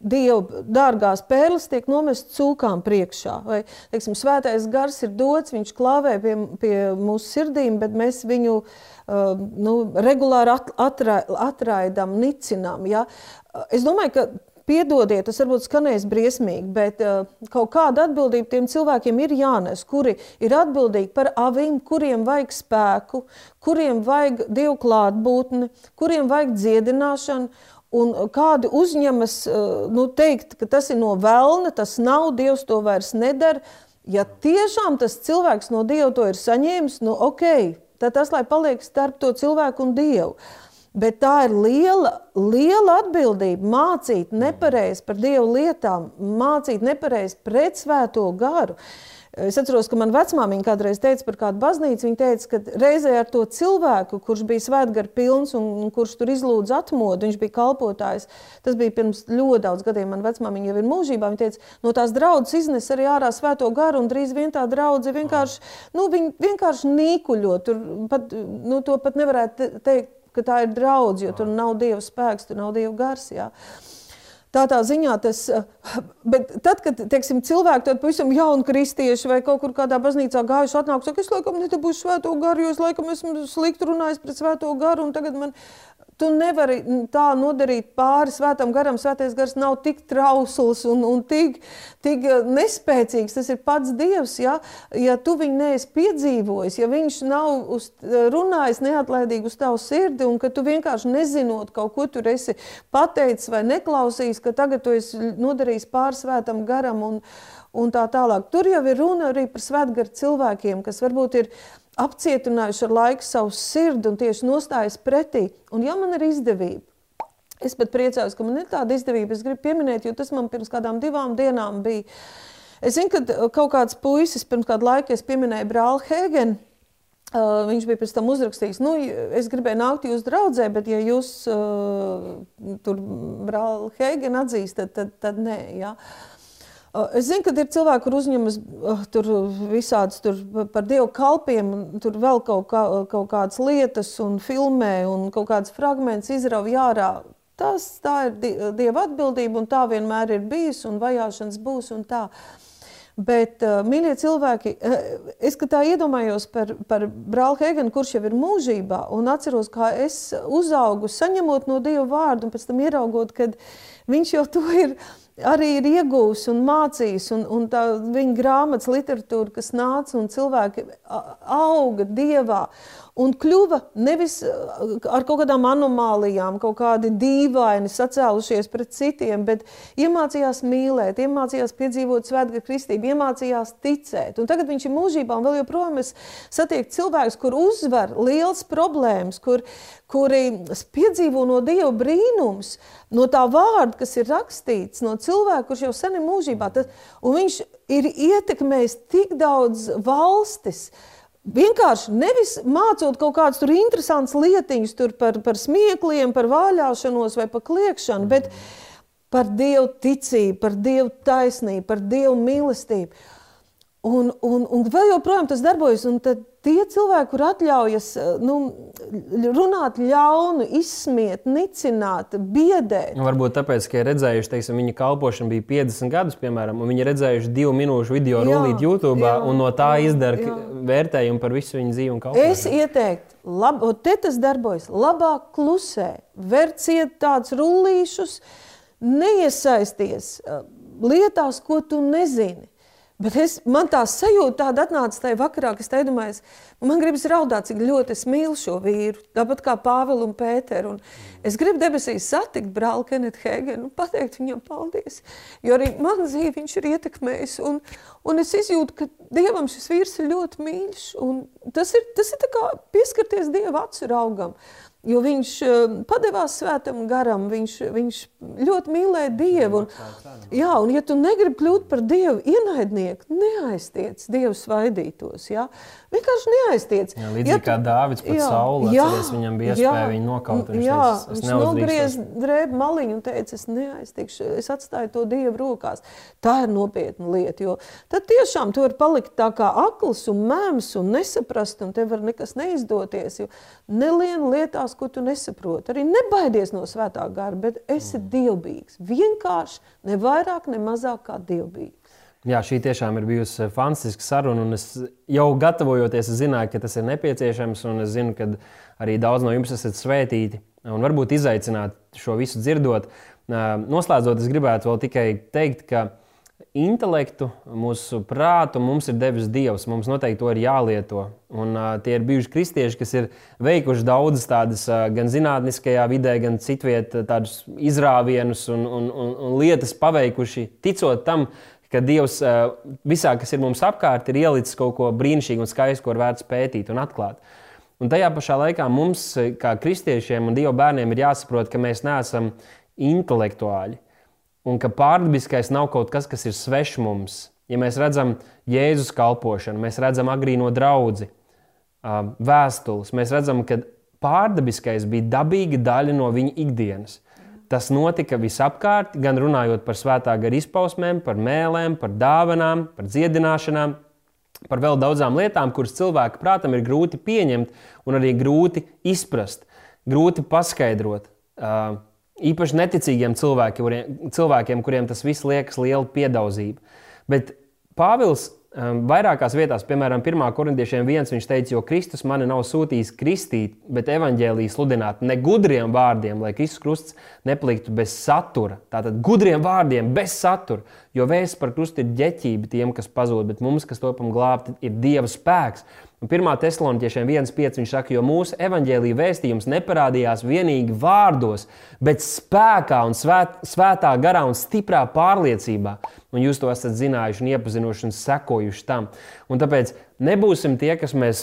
Dieva dārgās pērles tiek nomestas cūkām priekšā. Vai, teiksim, svētais gars ir dots, viņš klāvē pie, pie mūsu sirdīm, bet mēs viņu uh, nu, regulāri at, atrā, atraidām, nicinām. Ja? Es domāju, ka Piedodiet, tas varbūt skanēs briesmīgi, bet uh, kaut kāda atbildība tiem cilvēkiem ir jānes, kuri ir atbildīgi par avīm, kuriem vajag spēku, kuriem vajag dievu klātbūtni, kuriem vajag dziedināšanu. Un kādi uzņemas eh, nu, teikt, ka tas ir no vēlna, tas nav, Dievs to vairs nedara. Ja tiešām tas cilvēks no Dieva to ir saņēmis, nu ok, tad tas lai paliek starp to cilvēku un Dievu. Bet tā ir liela, liela atbildība mācīt nepareizi par Dievu lietām, mācīt nepareizi pret svēto garu. Es atceros, ka manā vecmāmiņa kādreiz teica par kādu baznīcu. Viņa teica, ka reizē ar to cilvēku, kurš bija svētgara pilns un, kurš tur izlūdza atmodu, viņš bija kalpotājs. Tas bija pirms ļoti daudz gadiem. Manā vecmāmiņa jau ir mūžībā. Viņa teica, no tās draudzes iznes arī ārā svēto garu, un drīz vien tā draudzene vienkārši, nu, vienkārši nīkuļo. Tur pat, nu, to pat nevarētu teikt, ka tā ir draudzība, jo tur nav dieva spēks, tur nav dieva gars. Jā. Tādā ziņā tas, eh, bet tad, kad teiksim, cilvēki tādi pavisam jauni kristieši vai kaut kur kādā baznīcā gājuši, atnāk, saka, es laikam nedabūšu svēto garu, jo es laikam esmu slikti runājis pret svēto garu, un tagad man Tu nevari tā nodarīt pāri svētam garam. Svētais gars nav tik trausls un, un tik, tik eh, nespēcīgs. Tas ir pats Dievs. Ja, ja tu viņu neesi piedzīvojis, ja viņš nav uz, runājis neatlaidīgi uz tavu sirdi, un ka tu vienkārši nezinot kaut ko tur esi pateicis vai neklausījis, ka tagad tu esi nodarījis pāri svētam garam un, un tā tālāk. Tur jau ir runa arī par svētgaru cilvēkiem, kas varbūt ir apcietinājuši ar laiku savu sirdi un tieši nostājas pretī. Un ja man ir izdevība, es pat priecājos, ka man ir tāda izdevība, es gribu pieminēt, jo tas man pirms kādām divām dienām bija. Es zinu, ka kaut kāds puisis pirms kādu laiku es pieminēju brāli Hēgenu. Uh, viņš bija pēc tam uzrakstījis, nu, es gribēju nākt jūsu draudzē, bet ja jūs uh, tur brāli Hēgenu atzīst, tad, tad, tad nē. Ja. Es zinu, ka ir cilvēki, kur uzņemas tur visādas tur par dievu kalpiem, tur vēl kaut, kā, kaut kādas lietas un filmē un kaut kādas fragments izrauj ārā. Tas, tā ir dieva atbildība un tā vienmēr ir bijis un vajāšanas būs un tā. Bet, mīļie cilvēki, es tā iedomājos par, par brāli Hegenu, kurš jau ir mūžībā, un atceros, kā es uzaugu, saņemot no Dieva vārdu, un pēc tam ieraugot, ka viņš jau to ir arī ir iegūs un mācījis, un, un tā viņa grāmatas literatūra, kas nāca un cilvēki auga dievā un kļuva nevis uh, ar kaut kādām anomālijām, kaut kādi dīvaini sacēlušies pret citiem, bet iemācījās mīlēt, iemācījās piedzīvot svētgara kristību, iemācījās ticēt. Un tagad viņš ir mūžībā, un vēl joprojām es satieku cilvēkus, kur uzvar liels problēmas, kur, kuri piedzīvo no Dieva brīnums, no tā vārda, kas ir rakstīts, no cilvēka, kurš jau sen ir mūžībā. Tad, un viņš ir ietekmējis tik daudz valstis, uh, Vienkārši nevis mācot kaut kādas tur interesantas lietiņas tur par, par smiekliem, par vāļāšanos vai par kliekšanu, bet par Dievu ticību, par Dievu taisnību, par Dievu mīlestību. Un, un, un vēl joprojām tas darbojas. Un tad tie cilvēki, kur atļaujas eh, nu, runāt ļaunu, izsmiet, nicināt, biedēt. Nu, varbūt tāpēc, ka ir redzējuši, teiksim, viņa kalpošana bija 50 gadus, piemēram, un viņi ir redzējuši divu minūšu video rullīt YouTube, jā, un no tā izdara vērtējumu par visu viņa dzīvi un kalpošanu. Es ieteiktu, lab, te tas darbojas, labāk klusē, verciet tādus rullīšus, neiesaisties eh, lietās, ko tu nezini. Bet es, man tā sajūta tāda atnāca tajā vakarā, ka es domāju, man gribas raudāt, cik ļoti es mīlu šo vīru. Tāpat kā Pāvilu un Pēteru. Un es gribu debesīs satikt brāli Kenetu Hegenu un pateikt viņam paldies. Jo arī man dzīvi viņš ir ietekmējis. Un, un es izjūtu, ka Dievam šis vīrs ir ļoti mīļš. Tas ir, tas ir kā pieskarties Dieva acu raugam. Jo viņš uh, padevās svētam garam, viņš, viņš ļoti mīlēja Dievu. Un, jā, un ja tu negribi kļūt par Dievu ienaidnieku, neaiztiec Dievu svaidītos. Jā? Vienkārši neaiztiec. Jā, līdzīgi ja tu, kā Dāvids pat Saula, jā, atceries, viņam bija iespēja viņu nokaut. Viņš, jā, teica, viņš nogriez drēbu maliņu un teica, es neaiztikšu, es atstāju to Dievu rokās. Tā ir nopietna lieta, jo tad tiešām tu vari palikt tā kā akls un mēms un nesaprast, un tev var nekas neizdoties, jo nelien lietās, ko tu nesaproti. Arī nebaidies no svētā gara, bet esi mm. dievbīgs. Vienkārši ne vairāk, ne mazāk kā dievbīgs. Jā, šī tiešām ir bijusi fantastiska saruna. Es jau gatavojoties, es zināju, ka tas ir nepieciešams. Es zinu, ka arī daudz no jums esat svētīti un varbūt izaicināt šo visu dzirdot. Noslēdzot, es gribētu vēl tikai teikt, ka intelektu, mūsu prātu mums ir devis Dievs. Mums noteikti to ir jālieto. Un, uh, tie ir bijuši kristieši, kas ir veikuši daudzas tādas uh, gan zinātniskajā vidē, gan citviet tādus izrāvienus un, un, un, un lietas paveikuši, ticot tam, ka Dievs visā, kas ir mums apkārt, ir ielicis kaut ko brīnišķīgu un skaistu, ko ir vērts pētīt un atklāt. Un tajā pašā laikā mums, kā kristiešiem un Dieva bērniem, ir jāsaprot, ka mēs neesam intelektuāļi un ka pārdabiskais nav kaut kas, kas ir svešs mums. Ja mēs redzam Jēzus kalpošanu, mēs redzam agrīno draugu, vēstules, mēs redzam, ka pārdabiskais bija dabīga daļa no viņa ikdienas. Tas notika visapkārt, gan runājot par svētā gara izpausmēm, par mēlēm, par dāvanām, par dziedināšanām, par vēl daudzām lietām, kuras cilvēka prātam ir grūti pieņemt un arī grūti izprast, grūti paskaidrot. Īpaši neticīgiem cilvēkiem, cilvēkiem kuriem tas viss liekas liela piedauzība. Bet Pāvils vairākās vietās, piemēram, 1. korintiešiem 1. viņš teica, jo Kristus mani nav sūtījis kristīt, bet evaņģēlīju sludināt ne gudriem vārdiem, lai Kristus krusts nepliktu bez satura. Tātad gudriem vārdiem bez satura, jo vēsts par krustu ir ģeķība tiem, kas pazūd, bet mums, kas topam glābti, ir Dieva spēks. Un 1. Thessaloniķiešiem 1,5 viņš saka, jo mūsu evaņģēlīja vēstījums neparādījās tikai vārdos, bet spēkā un svēt, svētā garā un stiprā pārliecībā. Un jūs to esat zinājuši un iepazinuši un sekojuši tam. Un tāpēc nebūsim tie, kas mēs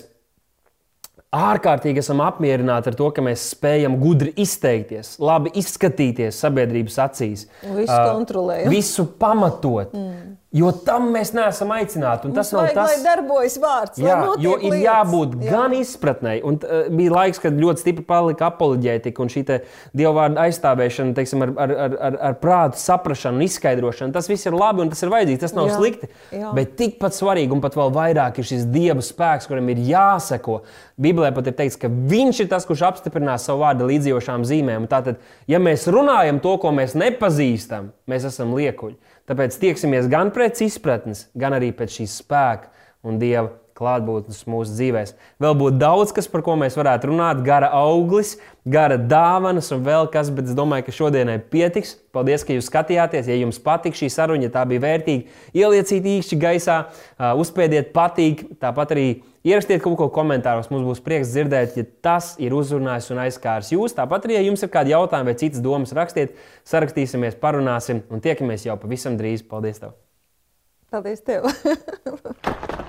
ārkārtīgi esam apmierināti ar to, ka mēs spējam gudri izteikties, labi izskatīties sabiedrības acīs. Visu kontrolējam. Visu pamatot. Mm. Jo tam mēs neesam aicināti. Un tas vajag, tas, lai darbojas vārds. Jā, jo ir lietas. jābūt jā. gan izpratnē, un uh, bija laiks, kad ļoti stipri palika apoloģētika un šī dievvvārda aizstāvēšana, teiksim, ar, ar, ar, ar, ar prātu saprāšanu un izskaidrošanu. Tas viss ir labi un tas ir vajadzīgs, tas nav jā. slikti. Jā. Bet tikpat svarīgi un pat vēl vairāk ir šis dieva spēks, kuram ir jāseko. Bībelē pat ir teikts, ka viņš ir tas, kurš apstiprinās savu vārdu līdzījošām zīmēm. Tātad, ja mēs runājam to, ko mēs nepazīstam, mēs esam liekuļi. Tāpēc tieksimies gan pēc izpratnes, gan arī pēc šīs spēka un dieva klātbūtnes mūsu dzīvēm. Vēl būtu daudz, kas, par ko mēs varētu runāt, gara auglis, gara dāvanas un vēl kas, bet es domāju, ka šodienai pietiks. Paldies, ka jūs skatījāties. Ja jums patīk šī saruna, ja tā bija vērtīga, ielieciet īkšķi gaisā, uzspēdiet patīk, tāpat arī Ierakstiet kaut ko komentāros, mums būs prieks dzirdēt, ja tas ir uzrunājis un aizskārs jūs. Tāpat arī, ja jums ir kādi jautājumi vai citas domas, rakstiet, sarakstīsimies, parunāsim un tiekamies jau pavisam drīz. Paldies! Tev. Paldies! Tev.